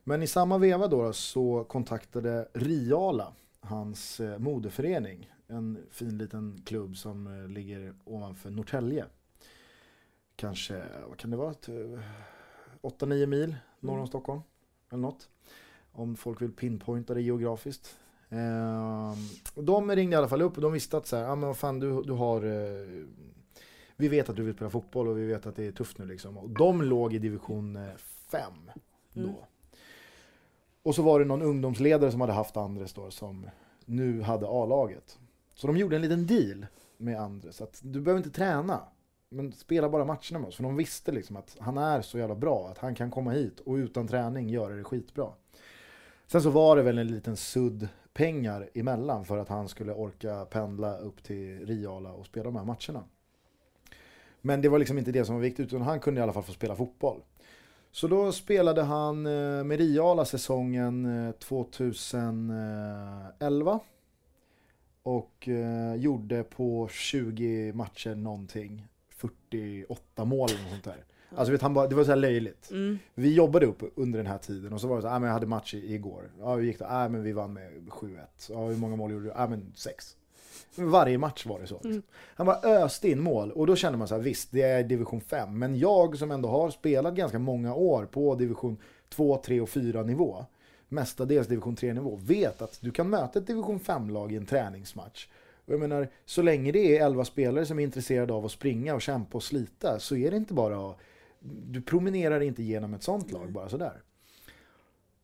Men i samma veva då så kontaktade Riala, hans modeförening. moderförening, en fin liten klubb som eh, ligger ovanför Norrtälje. Kanske, vad kan det vara, ett, eh, 8-9 mil norr om Mm. Stockholm. Eller något. Om folk vill pinpointa det geografiskt. Eh, och de ringde i alla fall upp och de visste att så här, ah, men vad fan du, du har eh, Vi vet att du vill spela fotboll och vi vet att det är tufft nu liksom. Och de låg i division 5 då. Mm. Och så var det någon ungdomsledare som hade haft Andres då som nu hade A-laget. Så de gjorde en liten deal med Andres att du behöver inte träna. Men spela bara matcherna med oss. För de visste liksom att han är så jävla bra att han kan komma hit och utan träning göra det skitbra. Sen så var det väl en liten sudd pengar emellan för att han skulle orka pendla upp till Riala och spela de här matcherna. Men det var liksom inte det som var viktigt utan han kunde i alla fall få spela fotboll. Så då spelade han eh, med Riala säsongen eh, 2011. Och eh, gjorde på 20 matcher någonting 48 mål eller sånt där. Alltså vet, han bara, det var så här löjligt. Mm. Vi jobbade upp under den här tiden och så var det så här, ah, men jag hade match i- igår. Ja, hur gick det? Ah, men vi vann med 7-1. Ja, hur många mål gjorde du? Ah, men 6. Varje match var det så. liksom. Mm. Han bara öste in mål och då kände man så här, visst det är division 5. Men jag som ändå har spelat ganska många år på division 2, 3 och 4 nivå. Mestadels division 3 nivå. Vet att du kan möta ett division 5-lag i en träningsmatch. Och jag menar, så länge det är 11 spelare som är intresserade av att springa och kämpa och slita så är det inte bara du promenerar inte genom ett sånt lag bara sådär.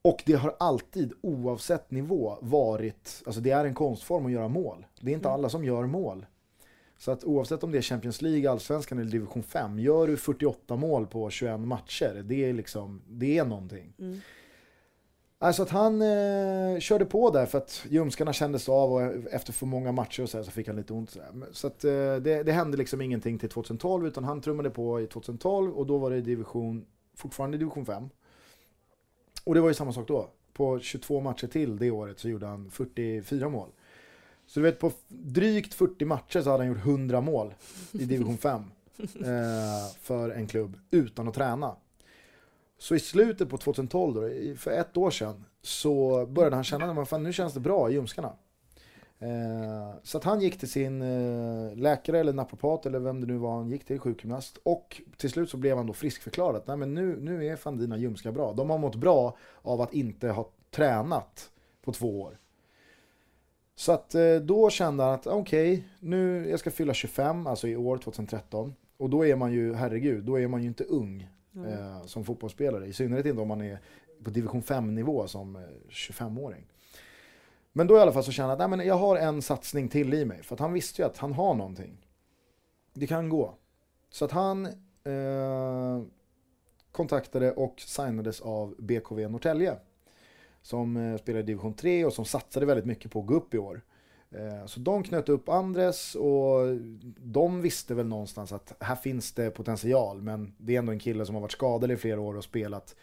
Och det har alltid, oavsett nivå, varit, alltså det är en konstform att göra mål. Det är inte Mm. alla som gör mål. Så att oavsett om det är Champions League, Allsvenskan eller Division 5, gör du 48 mål på 21 matcher, det är liksom, det är någonting. Mm. Alltså att han eh, körde på där för att ljumskarna kändes av och efter för många matcher och så, här så fick han lite ont. Så, så att eh, det, det hände liksom ingenting till 2012 utan han trummade på i 2012 och då var det division, fortfarande division 5. Och det var ju samma sak då. På 22 matcher till det året så gjorde han 44 mål. Så du vet på drygt 40 matcher så hade han gjort 100 mål i division 5. Eh, för en klubb utan att träna. Så i slutet på 2012, då, för ett år sedan, så började han känna att nu känns det bra i ljumskarna. Eh, så att han gick till sin eh, läkare eller naprapat eller vem det nu var han gick till, sjukgymnast. Och till slut så blev han då friskförklarad. Nej men nu, nu är fan dina ljumskar bra. De har mått bra av att inte ha tränat på två år. Så att eh, då kände han att okej, nu jag ska fylla 25, alltså i år 2013. Och då är man ju, herregud, då är man ju inte ung Mm. eh, som fotbollsspelare. I synnerhet inte om man är på division 5-nivå som eh, 25-åring. Men då i alla fall så kände jag att nej, men jag har en satsning till i mig. För att han visste ju att han har någonting. det kan gå. Så att han eh, kontaktade och signades av BKV Norrtälje. Som eh, spelar i division 3 och som satsade väldigt mycket på att gå upp i år. Eh, så de knöt upp Andres och de visste väl någonstans att här finns det potential. Men det är ändå en kille som har varit skadad i flera år och spelat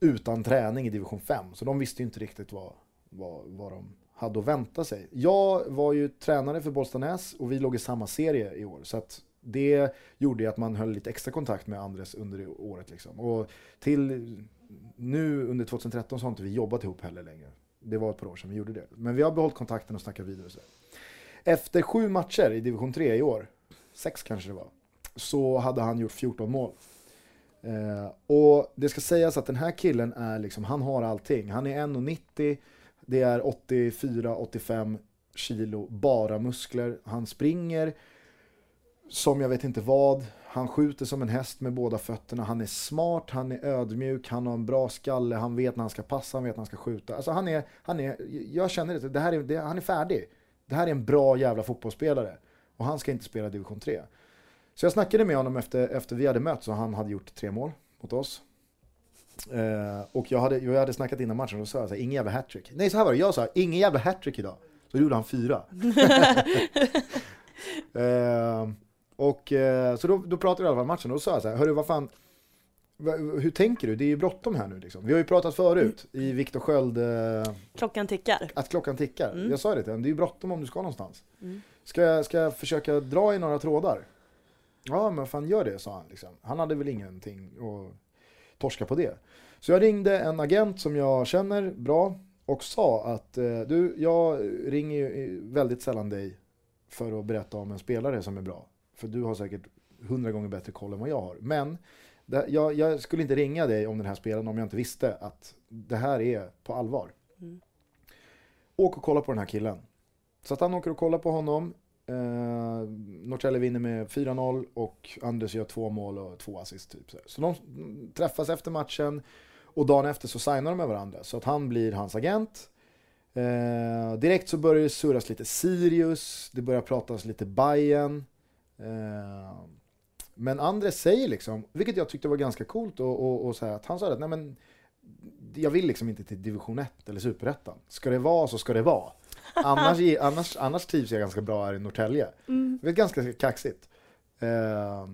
utan träning i division 5. Så de visste ju inte riktigt vad, vad, vad de hade att vänta sig. Jag var ju tränare för Bollstanäs och vi låg i samma serie i år. Så att det gjorde att man höll lite extra kontakt med Andres under året. Liksom. Och till nu under 2013 så har inte vi jobbat ihop heller längre. Det var ett par år sedan vi gjorde det. Men vi har behållit kontakten och snackat vidare. Så. Efter sju matcher i division 3 i år, sex kanske det var, så hade han gjort 14 mål. Eh, och det ska sägas att den här killen är liksom, han har allting. Han är 1,90, det är 84-85 kilo bara muskler. Han springer som jag vet inte vad. Han skjuter som en häst med båda fötterna. Han är smart, han är ödmjuk, han har en bra skalle, han vet när han ska passa, han vet när han ska skjuta. Alltså han är, han är jag känner det, det här är, det, han är färdig. Det här är en bra jävla fotbollsspelare. Och han ska inte spela division 3. Så jag snackade med honom efter, efter vi hade mötts och han hade gjort tre mål mot oss. Eh, och jag hade, jag hade snackat innan matchen och sa jag ingen jävla hattrick. Nej så här var det, jag sa ingen jävla hattrick idag. Så gjorde han fyra. eh, och eh, så då, då pratade vi i alla fall matchen och då sa jag så här, hörru vad fan, hur tänker du? Det är ju bråttom här nu liksom. Vi har ju pratat förut i Viktor Sköld... Eh, klockan tickar. Att klockan tickar. Mm. Jag sa det till honom, det är ju bråttom om du ska någonstans. Mm. Ska, jag, ska jag försöka dra i några trådar? Ja men fan gör det, sa han. Liksom. Han hade väl ingenting att torska på det. Så jag ringde en agent som jag känner bra och sa att eh, du, jag ringer ju väldigt sällan dig för att berätta om en spelare som är bra. För du har säkert hundra gånger bättre koll än vad jag har. Men det, jag, jag, skulle inte ringa dig om den här spelaren om jag inte visste att det här är på allvar. Mm. Åk och kolla på den här killen. Så att han åker och kollar på honom. Eh, Norrtälje vinner med 4-0 och Anders gör två mål och två assist. Typ. Så de träffas efter matchen och dagen efter så signar de med varandra. Så att han blir hans agent. Eh, direkt så börjar det surras lite Sirius, det börjar pratas lite Bayern. Eh, men Andres säger liksom, vilket jag tyckte var ganska coolt, och, och, och så här, att han sa att nej men, jag vill liksom inte till division 1 eller superettan. Ska det vara så ska det vara. Annars, annars, annars trivs jag ganska bra här i Norrtälje. Mm. Det är ganska kaxigt. Eh,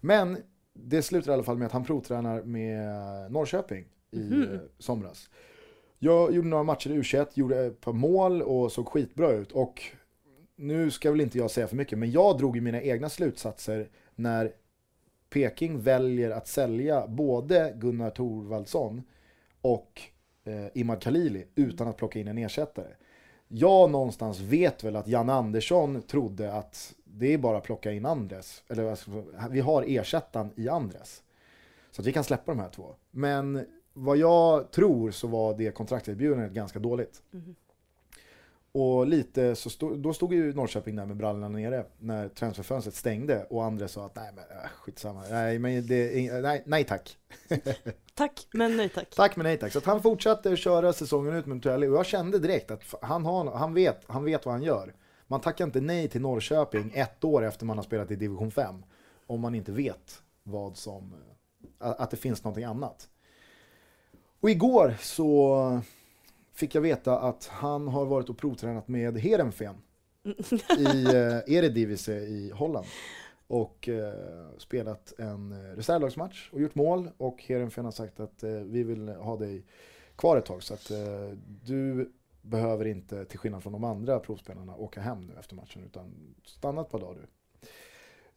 men det slutar i alla fall med att han provtränar med Norrköping i mm. somras. Jag gjorde några matcher i U21, gjorde ett par mål och såg skitbra ut. Och nu ska väl inte jag säga för mycket, men jag drog ju mina egna slutsatser när Peking väljer att sälja både Gunnar Thorvaldsson och eh, Imad Khalili utan att plocka in en ersättare. Jag någonstans vet väl att Jan Andersson trodde att det är bara att plocka in Andres. Eller alltså, vi har ersättaren i Andres. Så att vi kan släppa de här två. Men vad jag tror så var det kontrakterbjudandet ganska dåligt. Mm. Och lite så stod, då stod ju Norrköping där med brallorna nere när transferfönstret stängde och andra sa att nej men äh, skitsamma, nej, men det, nej, nej tack. tack men nej tack. Tack men nej tack. Så han fortsatte köra säsongen ut med Mutuelli och jag kände direkt att han, har, han, vet, han vet vad han gör. Man tackar inte nej till Norrköping ett år efter man har spelat i division 5 om man inte vet vad som, att det finns någonting annat. Och igår så fick jag veta att han har varit och provtränat med Heerenveen i eh, Eredivisie i Holland. Och eh, spelat en eh, reservlagsmatch och gjort mål. Och Heerenveen har sagt att eh, vi vill ha dig kvar ett tag. Så att eh, du behöver inte, till skillnad från de andra provspelarna, åka hem nu efter matchen. Utan stanna ett par dagar du.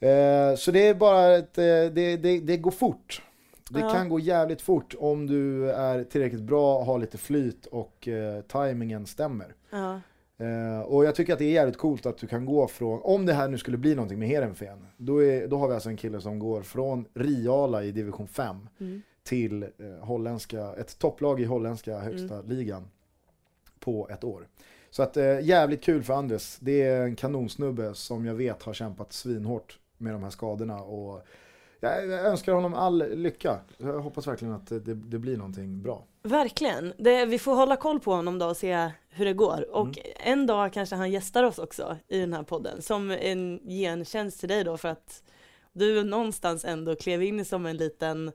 Eh, så det är bara ett, det, det, det går fort. Det ja. kan gå jävligt fort om du är tillräckligt bra, har lite flyt och eh, tajmingen stämmer. Ja. Eh, och jag tycker att det är jävligt coolt att du kan gå från, om det här nu skulle bli någonting med Heerenveen, då, då har vi alltså en kille som går från Riala i division 5 mm. till eh, holländska, ett topplag i holländska högsta mm. ligan på ett år. Så att eh, jävligt kul för Andres. Det är en kanonsnubbe som jag vet har kämpat svinhårt med de här skadorna och Jag önskar honom all lycka. Jag hoppas verkligen att det, det blir någonting bra. Verkligen. Det, vi får hålla koll på honom då och se hur det går. Och Mm. en dag kanske han gästar oss också i den här podden. Som en gentjänst till dig då för att du någonstans ändå klev in som en liten,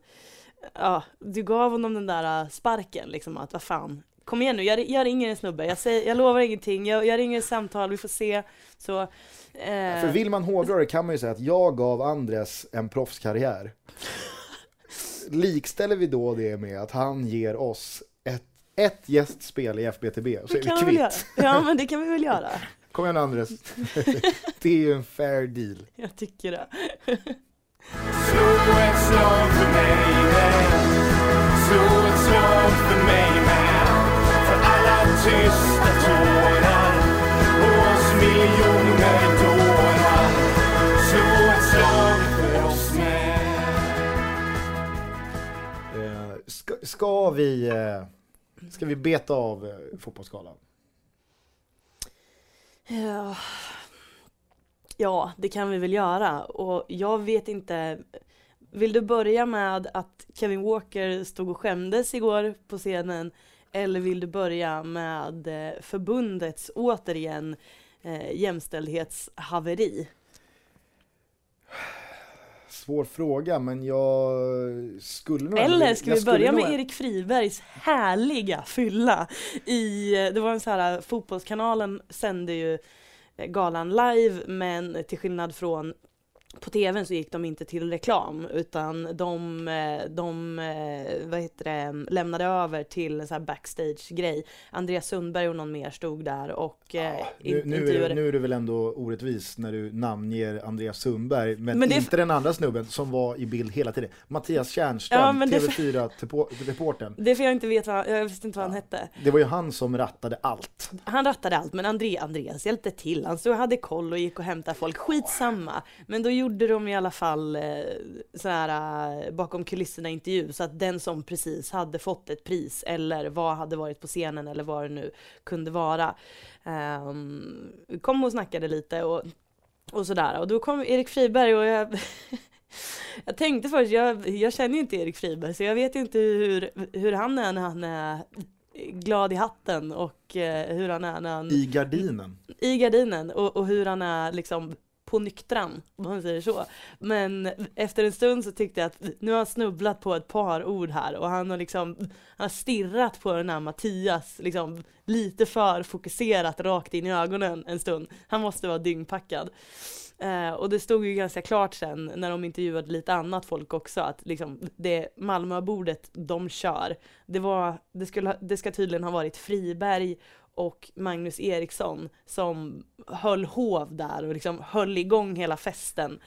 ja, du gav honom den där sparken liksom att vad fan, kom igen nu, jag, jag ringer en snubbe, jag, säger, jag lovar ingenting, jag, jag ringer ett samtal, vi får se. Så, eh, För vill man hårdra det kan man ju säga att jag gav Andres en proffskarriär. Likställer vi då det med att han ger oss ett, ett gästspel i FBTB så är det kan vi kvitt. Ja men det kan vi väl göra. Kom igen Andres. det är ju en fair deal. Jag tycker det. Slå ett slag för mig med Slå ett slag för mig med För alla tysta tårar ska, vi eh, Ska vi beta av eh, fotbollsskalan? Ja. ja, det kan vi väl göra. Och jag vet inte, vill du börja med att Kevin Walker stod och skämdes igår på scenen? Eller vill du börja med förbundets, återigen, eh, jämställdhetshaveri? Svår fråga men jag skulle nog Eller ska vi börja med Erik Fribergs härliga fylla i, det var en så här, fotbollskanalen sände ju eh, galan live men till skillnad från på tvn så gick de inte till reklam utan de, eh, de eh, vad heter det, lämnade över till en så här backstage-grej. Andreas Sundberg och någon mer stod där och eh, Nu, in- nu, är, det- nu är det väl ändå orättvist när du namnger Andreas Sundberg, men, Men det- inte den andra snubben som var i bild hela tiden. Mattias Tjärnström, Ja, men det- TV4-reportern. Det är för jag inte vet vad, jag visste inte vad han hette. Det var ju han som rattade allt. Han rattade allt, men André, Andreas hjälpte till. Han stod och hade koll och gick och hämtade folk. Skitsamma. Men då gjorde de i alla fall eh, sån här eh, bakom kulisserna intervju så att den som precis hade fått ett pris eller vad hade varit på scenen eller vad det nu kunde vara ehm, kom och snackade lite och, och sådär. Och då kom Erik Friberg och jag Jag tänkte först, jag, jag känner ju inte Erik Friberg så jag vet inte hur, hur han är när han är glad i hatten och eh, hur han är när han I gardinen. i gardinen och, och hur han är liksom på nyktran, om man säger så. Men efter en stund så tyckte jag att nu har han snubblat på ett par ord här och han har liksom han har stirrat på den här Mattias liksom lite för fokuserat rakt in i ögonen en stund. Han måste vara dyngpackad. Eh, och det stod ju ganska klart sen när de intervjuade lite annat folk också att liksom det Malmöbordet de kör. Det var, det skulle, det ska tydligen ha varit Friberg och Magnus Eriksson som höll hov där och liksom höll igång hela festen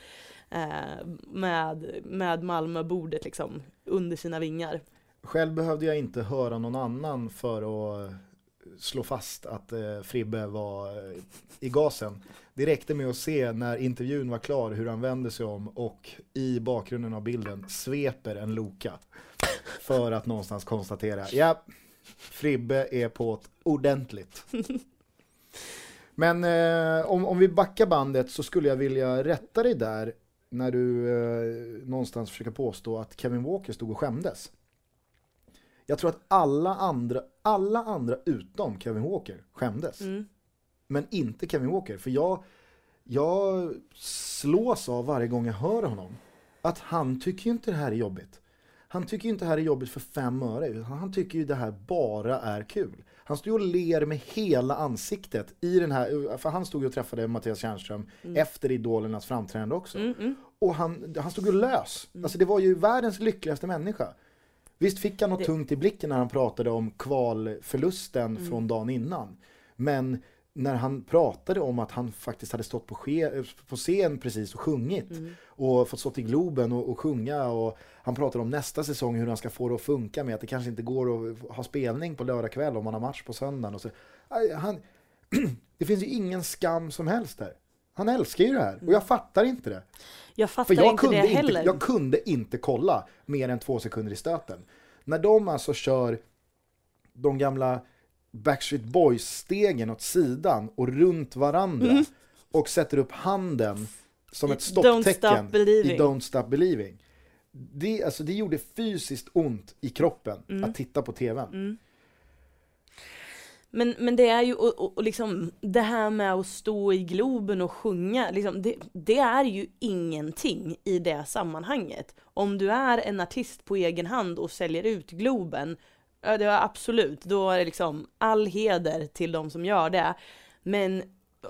eh, med, med Malmöbordet liksom under sina vingar. Själv behövde jag inte höra någon annan för att slå fast att eh, Fribbe var eh, i gasen. Det räckte med att se när intervjun var klar hur han vänder sig om och i bakgrunden av bilden sveper en Loka. För att någonstans konstatera, ja, Fribbe är på ett ordentligt. Men eh, om, om vi backar bandet så skulle jag vilja rätta dig där när du eh, någonstans försöker påstå att Kevin Walker stod och skämdes. Jag tror att alla andra, alla andra utom Kevin Walker skämdes. Mm. Men inte Kevin Walker. För jag, jag slås av varje gång jag hör honom. Att han tycker ju inte det här är jobbigt. Han tycker ju inte det här är jobbigt för fem öre. Han tycker ju det här bara är kul. Han stod och ler med hela ansiktet i den här, för han stod ju och träffade Mattias Tjärnström efter Idolernas framträdande också. Mm, mm. Och han, han stod ju lös. Alltså det var ju världens lyckligaste människa. Visst fick han något Det- tungt i blicken när han pratade om kvalförlusten Mm. från dagen innan. Men när han pratade om att han faktiskt hade stått på, ske, på scen precis och sjungit Mm. och fått stått i Globen och, och sjunga och han pratade om nästa säsong hur han ska få det att funka med att det kanske inte går att ha spelning på lördag kväll om man har match på söndagen. Och så. Han, det finns ju ingen skam som helst där. Han älskar ju det här och jag fattar inte det. Jag fattar jag inte det heller. inte, jag kunde inte kolla mer än två sekunder i stöten. När de alltså kör de gamla Backstreet Boys-stegen åt sidan och runt varandra Mm. och sätter upp handen som ett stopptecken i Don't Stop Believing. det, alltså, det gjorde fysiskt ont i kroppen Mm. att titta på tvn. Mm. Men, men det är ju, och, och, och liksom det här med att stå i Globen och sjunga, liksom, det, det är ju ingenting i det sammanhanget. Om du är en artist på egen hand och säljer ut Globen, ja det var absolut, då är det liksom all heder till de som gör det. Men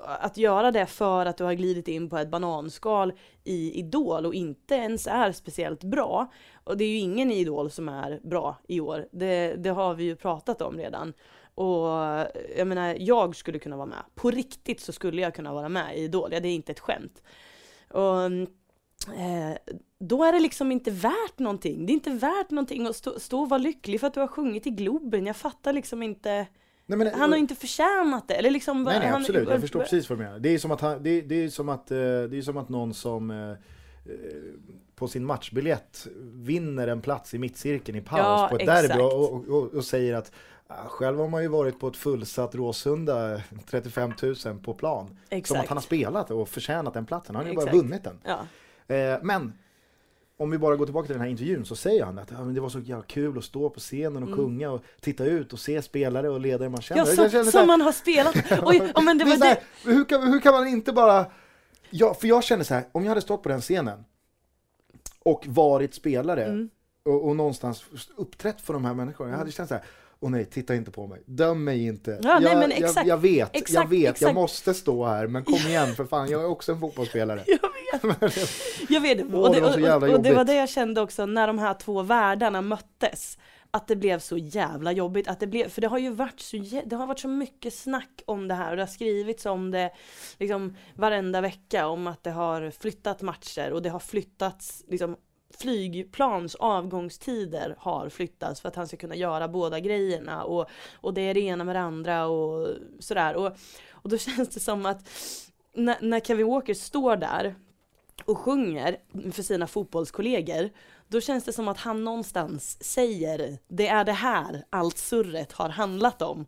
att göra det för att du har glidit in på ett bananskal i Idol och inte ens är speciellt bra. Och det är ju ingen i Idol som är bra i år. Det, det har vi ju pratat om redan. Och jag menar, jag skulle kunna vara med. På riktigt så skulle jag kunna vara med i Idol. Ja, det är inte ett skämt. Och mm, eh, då är det liksom inte värt någonting. Det är inte värt någonting att stå, stå och vara lycklig för att du har sjungit i Globen. Jag fattar liksom inte. Nej, men, Han har inte förtjänat det. Eller liksom, Nej, nej han, absolut, jag förstår precis vad du menar. Det är som att, han, det, det är som att, eh, det är som att någon som eh, eh, på sin matchbiljett vinner en plats i mittcirkeln i paus Ja, på ett exakt. derby och, och, och, och säger att "Ah, själv har man ju varit på ett fullsatt Råsunda, 35 000 på plan. Som att Exakt. han har spelat och förtjänat den platsen. Han har ju bara Exakt. vunnit den. Ja. Eh, men om vi bara går tillbaka till den här intervjun så säger han att "Ja, det var så jävla kul att stå på scenen och sjunga och titta ut och se spelare och ledare man känner. Mm. Ja, som, känner som man har spelat. Oj, men det det är var så här, det. hur, kan, hur kan man inte bara... Ja, för jag känner så här, om jag hade stått på den scenen och varit spelare Mm. och, och någonstans uppträtt för de här människorna, jag hade känt så här, åh nej, titta inte på mig, döm mig inte. Ja, nej, jag, men jag, exakt, jag vet, jag exakt, vet, jag exakt. måste stå här, men kom igen för fan, jag är också en fotbollsspelare. Jag vet Åh, och det det, och, och, och det var det jag kände också när de här två världarna möttes. Att det blev så jävla jobbigt. Att det blev, för det har ju varit så, det har varit så mycket snack om det här och det har skrivits om det liksom varenda vecka om att det har flyttat matcher och det har flyttats liksom flygplans avgångstider har flyttats för att han ska kunna göra båda grejerna och, och det är det ena med det andra och sådär. Och, och då känns det som att när, när Kevin Walker står där och sjunger för sina fotbollskollegor, då känns det som att han någonstans säger det är det här allt surret har handlat om.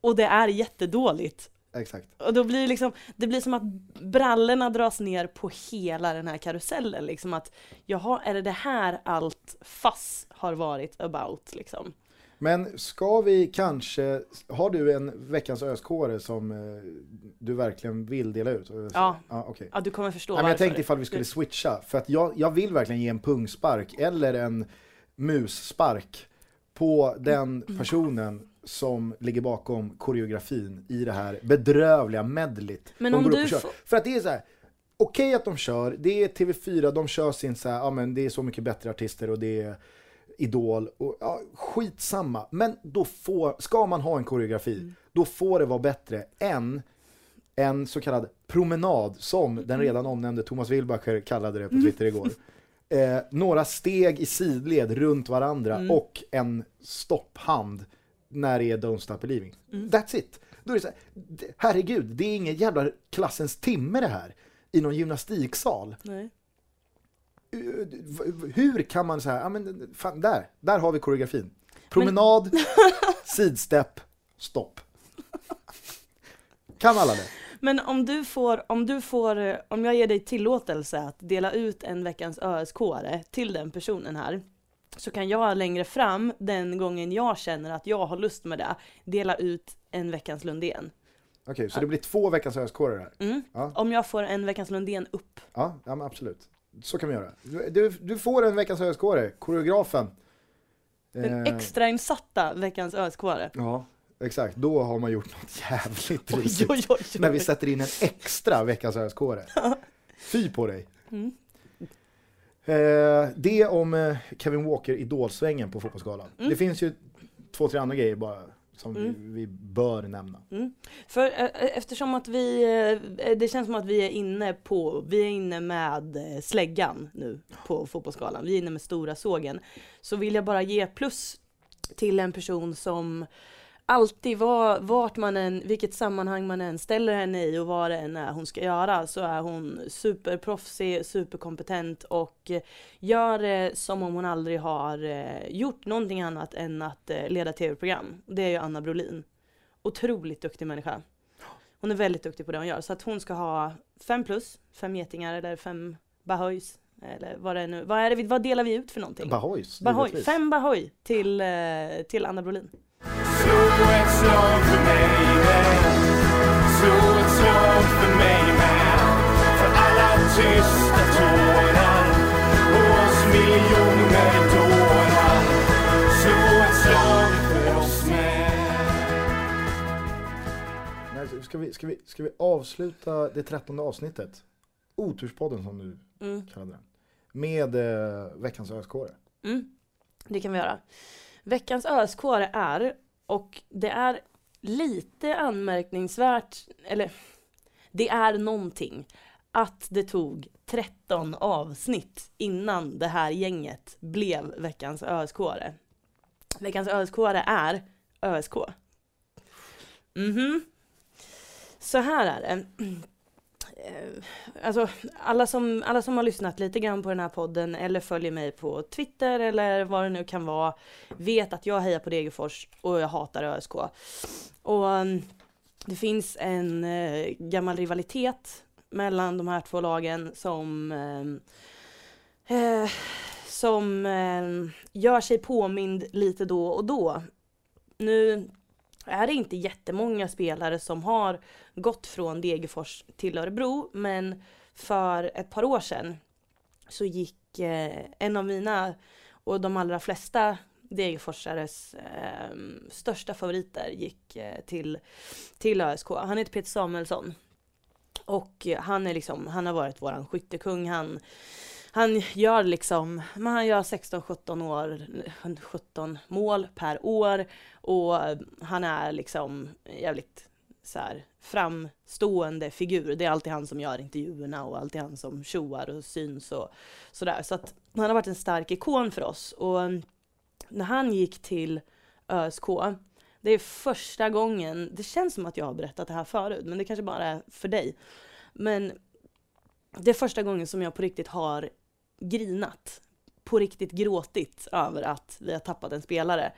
Och det är jättedåligt. Exakt. Och då blir det liksom, det blir som att brallorna dras ner på hela den här karusellen liksom att jaha, är det det här allt fass har varit about liksom? Men ska vi kanske, har du en veckans öskåre som eh, du verkligen vill dela ut? Ja. ja okej. Ja, du kommer förstå Nej, men jag varför. tänkte ifall vi skulle switcha, för att jag, jag vill verkligen ge en pungspark eller en musspark på den personen som ligger bakom koreografin i det här bedrövliga medlet. Men om du får- För att det är så här. okej att de kör, det är TV4, de kör sin så här, ja men det är så mycket bättre artister och det är Idol, och, ja, skitsamma. Men då får, ska man ha en koreografi, Mm. då får det vara bättre än en så kallad promenad som Mm. den redan omnämnde Thomas Wilbacher kallade det på Twitter igår. Eh, några steg i sidled runt varandra Mm. och en stopphand när det är Don't Stop Believing. Mm. That's it. Då är det så här, herregud, det är ingen jävla klassens timme det här i någon gymnastiksal. Nej. V- Hur kan man så här, ja men fan, där, där har vi koreografin. Promenad, sidstep, stopp. Kan alla det? Men om du får, om du får, eh, om jag ger dig tillåtelse att dela ut en veckans ösk till den personen här, så kan jag längre fram, den gången jag känner att jag har lust med det, dela ut en veckans Lundén. Okej, så det blir två veckans öskårer här. Mm. Ja. Om jag får en veckans Lundén upp. Ja, ja absolut. Så kan vi göra. Du, du, får en veckans öskåre, koreografen. Den Eh, extrainsatta veckans ösk Ja, exakt. Då har man gjort något jävligt Oj, riktigt. oj, oj, När vi sätter in en extra veckans öskåre. Fy på dig. Mm. Eh, det om eh, Kevin Walker idolsvängen på Fotbollsgalan. Mm. Det finns ju två, tre andra grejer bara som Mm. vi, vi bör nämna. Mm. För eh, eftersom att vi, eh, det känns som att vi är inne på, vi är inne med eh, släggan nu på fotbollsskalan, vi är inne med stora sågen. Så vill jag bara ge plus till en person som alltid var, vart man än, vilket sammanhang man än ställer henne i och vad det än är hon ska göra så är hon superproffsig, superkompetent och gör det som om hon aldrig har eh, gjort någonting annat än att eh, leda tv-program. Det är ju Anna Brolin otroligt duktig människa. Hon är väldigt duktig på det hon gör. Så att hon ska ha fem plus, fem getingar eller fem bahöjs. Eller vad det är nu, vad, är det, vad delar vi ut för någonting? Bahoy, givetvis. fem Bahoy till, eh, till Anna Brolin. Slå ett slag för mig med. Slå ett slag för mig med. För alla tysta tårar och oss miljoner dårar. Slå ett slag för oss med. Ska, vi, ska, vi, ska vi avsluta det trettonde avsnittet? Oturspodden som du Mm. kallade den. Med eh, veckans ösk Mm, det kan vi göra. Veckans öskåre är, och det är lite anmärkningsvärt, eller det är någonting, att det tog 13 avsnitt innan det här gänget blev veckans öskåre. Veckans ösk är ÖSK. Mhm. Så här är det. Eh, alltså alla som, alla som har lyssnat lite grann på den här podden eller följer mig på Twitter eller vad det nu kan vara vet att jag hejar på Degerfors och jag hatar ÖSK. Och mm, det finns en eh, gammal rivalitet mellan de här två lagen som eh, eh som eh, gör sig påmind lite då och då. Nu är det inte jättemånga spelare som har gått från Degerfors till Örebro, men för ett par år sedan så gick eh, en av mina och de allra flesta Degerforsares eh, största favoriter gick eh, till, till ÖSK. Han heter Peter Samuelsson. Och han är liksom, han har varit våran skyttekung. Han, han gör liksom, men han gör 16-17 år, 17 mål per år. Och han är liksom jävligt så här framstående figur. Det är alltid han som gör intervjuerna och alltid han som tjoar och syns och sådär. Så att han har varit en stark ikon för oss. Och när han gick till ÖSK, det är första gången, det känns som att jag har berättat det här förut, men det kanske bara är för dig. Men det är första gången som jag på riktigt har grinat. På riktigt gråtit över att vi har tappat en spelare.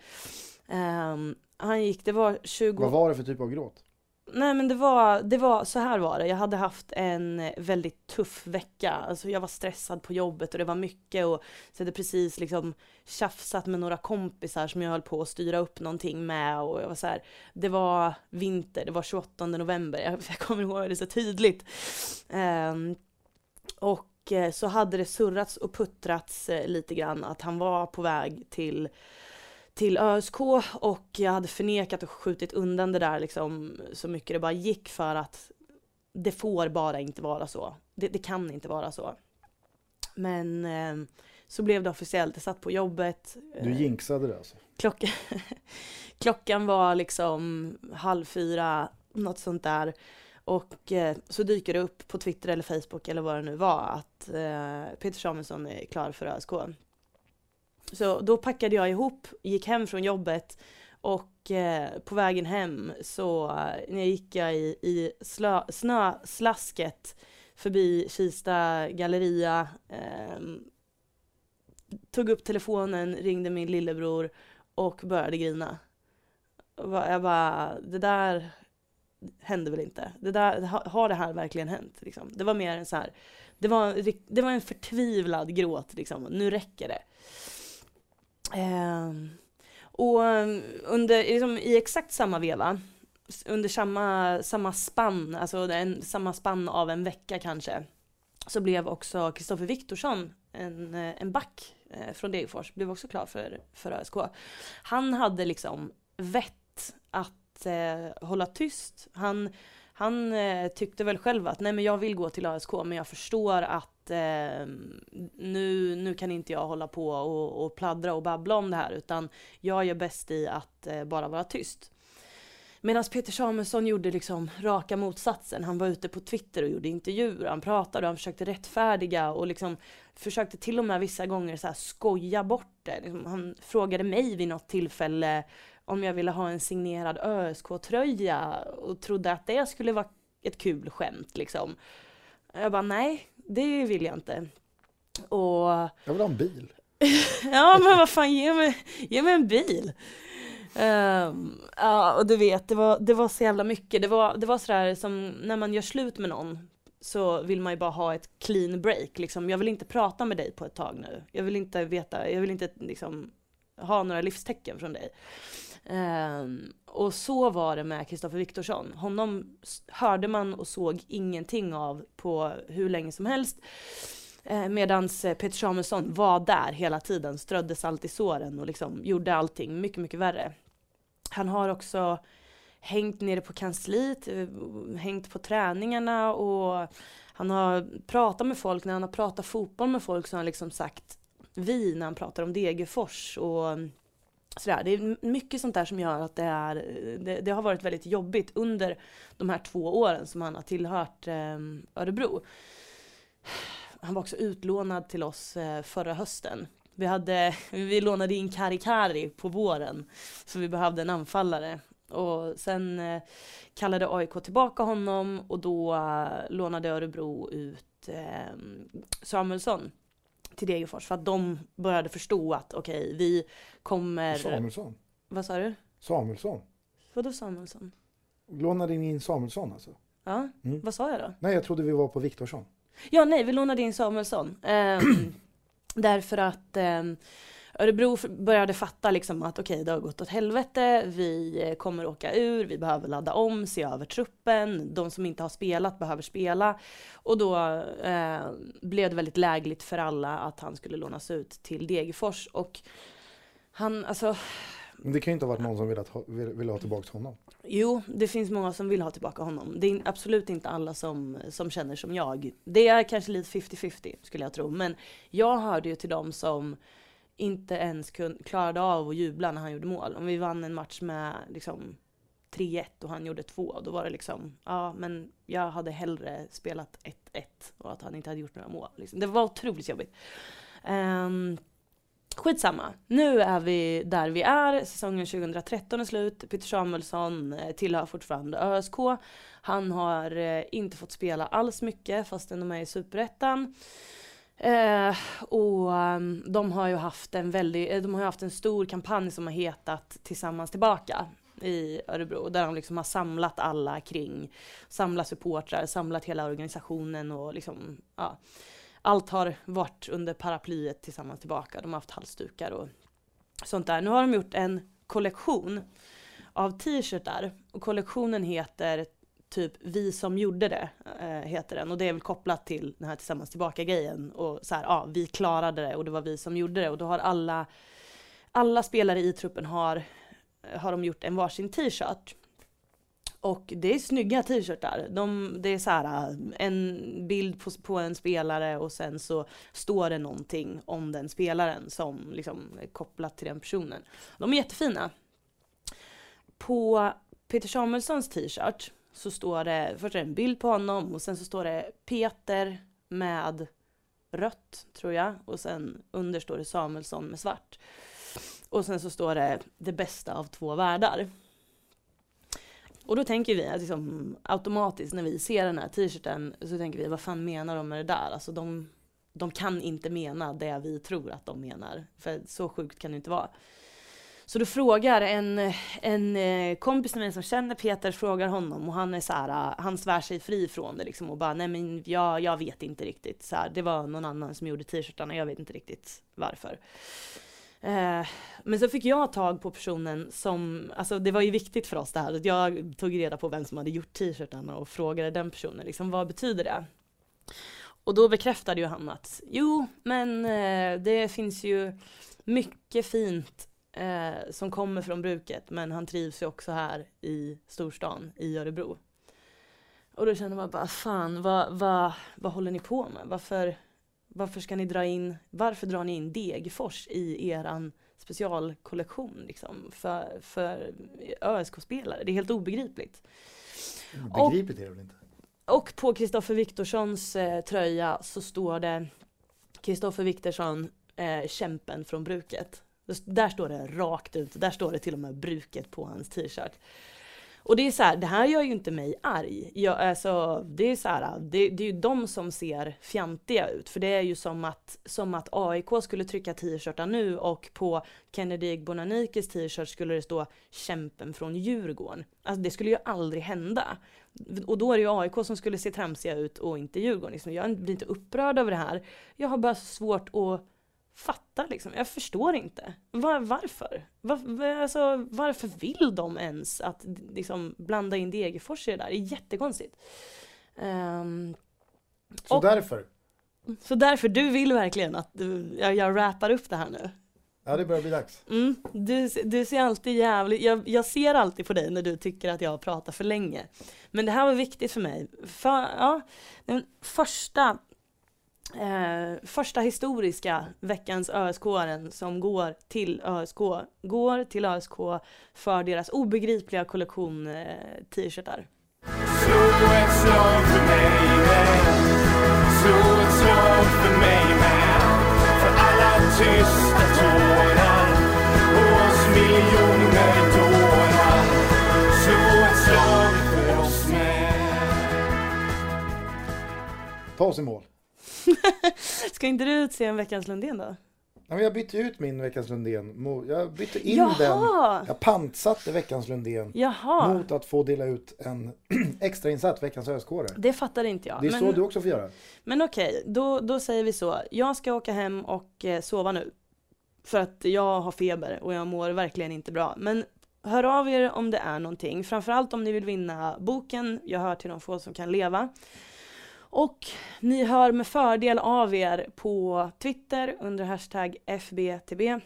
Ehm, han gick, det var 20... Vad var det för typ av gråt? Nej men det var, det var, så här var det. Jag hade haft en väldigt tuff vecka. Alltså jag var stressad på jobbet och det var mycket och så hade precis liksom tjafsat med några kompisar som jag höll på att styra upp någonting med och jag var så här, det var vinter, det var 28 november, jag, jag kommer ihåg det så tydligt. Ehm, och eh, så hade det surrats och puttrats eh, lite grann att han var på väg till till ÖSK och jag hade förnekat och skjutit undan det där liksom så mycket det bara gick för att det får bara inte vara så. Det, det kan inte vara så. Men eh, så blev det officiellt. Jag satt på jobbet. Du jinxade det alltså? klockan, klockan var liksom halv fyra, något sånt där. Och eh, så dyker det upp på Twitter eller Facebook eller vad det nu var att eh, Peter Samuelsson är klar för ÖSK. Så då packade jag ihop, gick hem från jobbet och eh, på vägen hem så eh, när jag gick jag i, i slö, snöslasket förbi Kista galleria, eh, tog upp telefonen, ringde min lillebror och började grina. Jag bara, det där händer väl inte? Det där, har det här verkligen hänt? Liksom? Det var mer en så här, det var, en det var en förtvivlad gråt liksom, nu räcker det. Eh, och ehm, under, liksom, i exakt samma veva, under samma, samma spann, alltså en, samma spann av en vecka kanske, så blev också Kristoffer Viktorsson, en, eh, en back eh, från Degerfors, blev också klar för, för ÖSK. Han hade liksom vett att eh, hålla tyst. Han, han eh, tyckte väl själv att nej men jag vill gå till ASK men jag förstår att eh, nu, nu kan inte jag hålla på och, och pladdra och babbla om det här utan jag gör bäst i att eh, bara vara tyst. Medan Peter Samuelsson gjorde liksom raka motsatsen. Han var ute på Twitter och gjorde intervjuer, han pratade och han försökte rättfärdiga och liksom försökte till och med vissa gånger så här skoja bort det. Liksom, han frågade mig vid något tillfälle om jag ville ha en signerad ÖSK-tröja och trodde att det skulle vara ett kul skämt liksom. Jag bara nej, det vill jag inte. Och Jag vill ha en bil. ja men vad fan, ge mig, ge mig en bil. Ehm, ja och du vet, det var, det var så jävla mycket. Det var, det var sådär som när man gör slut med någon så vill man ju bara ha ett clean break. Liksom. Jag vill inte prata med dig på ett tag nu. Jag vill inte veta, jag vill inte liksom, ha några livstecken från dig. Um, och så var det med Kristoffer Viktorsson. Honom hörde man och såg ingenting av på hur länge som helst. Eh, Medan eh, Peter Samuelsson var där hela tiden, strödde salt i såren och liksom gjorde allting mycket, mycket värre. Han har också hängt nere på kansliet, eh, hängt på träningarna och han har pratat med folk, när han har pratat fotboll med folk så har han liksom sagt vi när han pratar om Degerfors och sådär. Det är mycket sånt där som gör att det, är, det, det, har varit väldigt jobbigt under de här två åren som han har tillhört eh, Örebro. Han var också utlånad till oss eh, förra hösten. Vi, hade, vi lånade in Kari Kari på våren, så vi behövde en anfallare. Och sen eh, kallade AIK tillbaka honom och då eh, lånade Örebro ut eh, Samuelsson till Degerfors för att de började förstå att okej, okay, vi kommer... Samuelsson? Vad sa du? Samuelsson? Vadå Samuelsson? Lånade ni in Samuelsson alltså? Ja, mm. vad sa jag då? Nej, jag trodde vi var på Viktorsson. Ja, nej, vi lånade in Samuelsson. Eh, därför att eh, Örebro började fatta liksom att okej, okay, det har gått åt helvete, vi eh, kommer åka ur, vi behöver ladda om, se över truppen, de som inte har spelat behöver spela. Och då eh, blev det väldigt lägligt för alla att han skulle lånas ut till Degerfors. Och han, alltså... Det kan ju inte ha varit någon som ville ha, vill ha tillbaka honom. Jo, det finns många som vill ha tillbaka honom. Det är absolut inte alla som, som känner som jag. Det är kanske lite 50-50 skulle jag tro. Men jag hörde ju till dem som inte ens kun, klarade av att jubla när han gjorde mål. Om vi vann en match med liksom 3-1 och han gjorde 2, då var det liksom, ja men jag hade hellre spelat 1-1 och att han inte hade gjort några mål. Liksom. Det var otroligt jobbigt. Um, skitsamma, nu är vi där vi är, säsongen 2013 är slut, Peter Samuelsson eh, tillhör fortfarande ÖSK. Han har eh, inte fått spela alls mycket fastän de är i superettan. Eh, och ehm, de har ju haft en väldigt, eh, de har haft en stor kampanj som har hetat Tillsammans tillbaka i Örebro där de liksom har samlat alla kring, samlat supportrar, samlat hela organisationen och liksom, ja. Allt har varit under paraplyet Tillsammans tillbaka. De har haft halsdukar och sånt där. Nu har de gjort en kollektion av t-shirtar och kollektionen heter typ Vi som gjorde det, äh, heter den. Och det är väl kopplat till den här Tillsammans tillbaka-grejen. Och så här, ja, vi klarade det och det var vi som gjorde det. Och då har alla, alla spelare i truppen har, har de gjort en varsin t-shirt. Och det är snygga t-shirtar. De, det är så här, eh, en bild på, på, en spelare och sen så står det någonting om den spelaren som liksom är kopplat till den personen. De är jättefina. På Peter Samuelssons t-shirt så står det, först är det en bild på honom och sen så står det Peter med rött tror jag och sen under står det Samuelsson med svart. Och sen så står det det bästa av två världar. Och då tänker vi att liksom, automatiskt när vi ser den här t-shirten så tänker vi vad fan menar de med det där? Alltså de, de kan inte mena det vi tror att de menar. För så sjukt kan det inte vara. Så då frågar en, en eh, kompis till mig som känner Peter, frågar honom och han är så här, eh, han svär sig fri från det liksom och bara nej men jag, jag vet inte riktigt. Så här, det var någon annan som gjorde t-shirtarna, jag vet inte riktigt varför. Eh, men så fick jag tag på personen som, alltså det var ju viktigt för oss det här, att jag tog reda på vem som hade gjort t-shirtarna och frågade den personen liksom vad betyder det? Och då bekräftade ju han att jo, men eh, det finns ju mycket fint eh, som kommer från bruket men han trivs ju också här i storstan i Örebro. Och då känner man bara fan vad, vad, vad håller ni på med? Varför, varför ska ni dra in, varför drar ni in Degerfors i eran specialkollektion liksom för, för ÖSK-spelare? Det är helt obegripligt. Begripligt är det väl inte? Och på Kristoffer Viktorssons eh, tröja så står det Kristoffer Viktorsson, eh, kämpen från bruket. Där står det rakt ut, där står det till och med bruket på hans t-shirt. Och det är så här, det här gör ju inte mig arg. Jag, alltså, det är så här, det, det är ju de som ser fjantiga ut. För det är ju som att, som att AIK skulle trycka t-shirtar nu och på Kennedy Bonanikis t-shirt skulle det stå kämpen från Djurgården. Alltså det skulle ju aldrig hända. Och då är det ju AIK som skulle se tramsiga ut och inte Djurgården. Liksom. Jag blir inte upprörd över det här. Jag har bara svårt att fatta liksom. Jag förstår inte. Var, varför? Var, alltså, varför vill de ens att liksom, blanda in Degerfors i det där? Det är jättekonstigt. Um, så och, därför? Så därför, du vill verkligen att du, jag, jag rappar upp det här nu? Ja det börjar bli dags. Mm, du, du ser alltid jävligt, jag, jag ser alltid på dig när du tycker att jag pratar för länge. Men det här var viktigt för mig. För, ja, den första Eh, första historiska veckans ösk som går till ÖSK går till ÖSK för deras obegripliga kollektion eh, t-shirtar. Ta oss i mål. Ska inte du utse en veckans Lundén då? Ja, men jag bytte ut min veckans Lundén. Jag bytte in Jaha. den. Jag pantsatte veckans Lundén. Jaha. Mot att få dela ut en extrainsatt veckans öskåre. Det fattar inte jag. Det är men, så du också får göra. Men okej, då, då säger vi så. Jag ska åka hem och eh, sova nu. För att jag har feber och jag mår verkligen inte bra. Men hör av er om det är någonting. Framförallt om ni vill vinna boken Jag hör till de få som kan leva. Och ni hör med fördel av er på Twitter under hashtag FBTB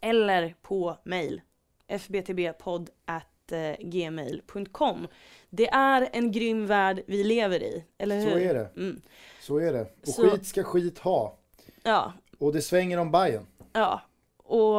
eller på mail fbtbpodd@gmail.com. Det är en grym värld vi lever i, eller hur? Så är det. Mm. Så är det. Och Så... skit ska skit ha. Ja. Och det svänger om Bajen. Ja. Och,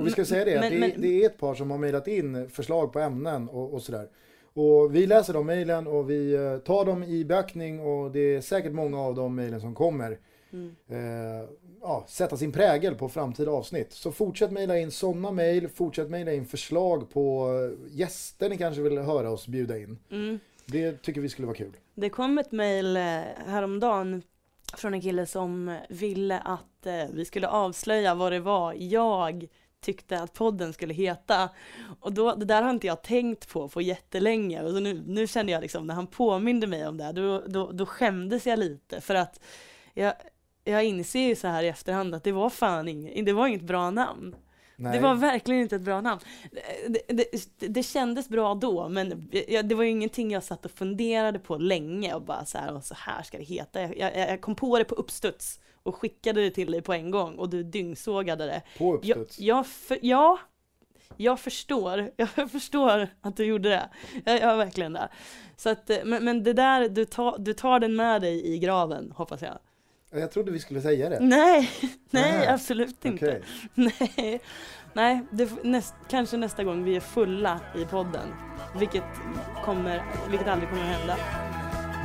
och vi ska säga det, men, det, men... det, är ett par som har mejlat in förslag på ämnen och, och sådär. Och vi läser de mejlen och vi eh, tar dem i beaktning och det är säkert många av de mejlen som kommer mm. eh, ja, sätta sin prägel på framtida avsnitt. Så fortsätt mejla in sådana mejl, fortsätt mejla in förslag på eh, gäster ni kanske vill höra oss bjuda in. Mm. Det tycker vi skulle vara kul. Det kom ett mejl eh, häromdagen från en kille som ville att vi skulle avslöja vad det var jag tyckte att podden skulle heta. Och då, det där har inte jag tänkt på på jättelänge och så nu, nu känner jag liksom när han påminde mig om det, då, då, då skämdes jag lite för att jag, jag inser ju så här i efterhand att det var fan inget, det var inget bra namn. Nej. Det var verkligen inte ett bra namn. Det, det, det, det kändes bra då, men det var ju ingenting jag satt och funderade på länge och bara så här, och så här ska det heta. Jag, jag, jag kom på det på uppstuds och skickade det till dig på en gång och du dyngsågade det. På uppstuds? Jag, jag för, ja, jag förstår, jag förstår att du gjorde det. Jag, jag verkligen det. Så att, men, men det där, du tar, du tar den med dig i graven, hoppas jag. Jag trodde vi skulle säga det. Nej, nej Aha. absolut inte. Okay. Nej, nej det, näst, kanske nästa gång vi är fulla i podden. Vilket, kommer, vilket aldrig kommer att hända.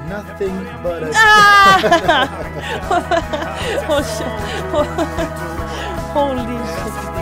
Nothing but a... Ah! Hold din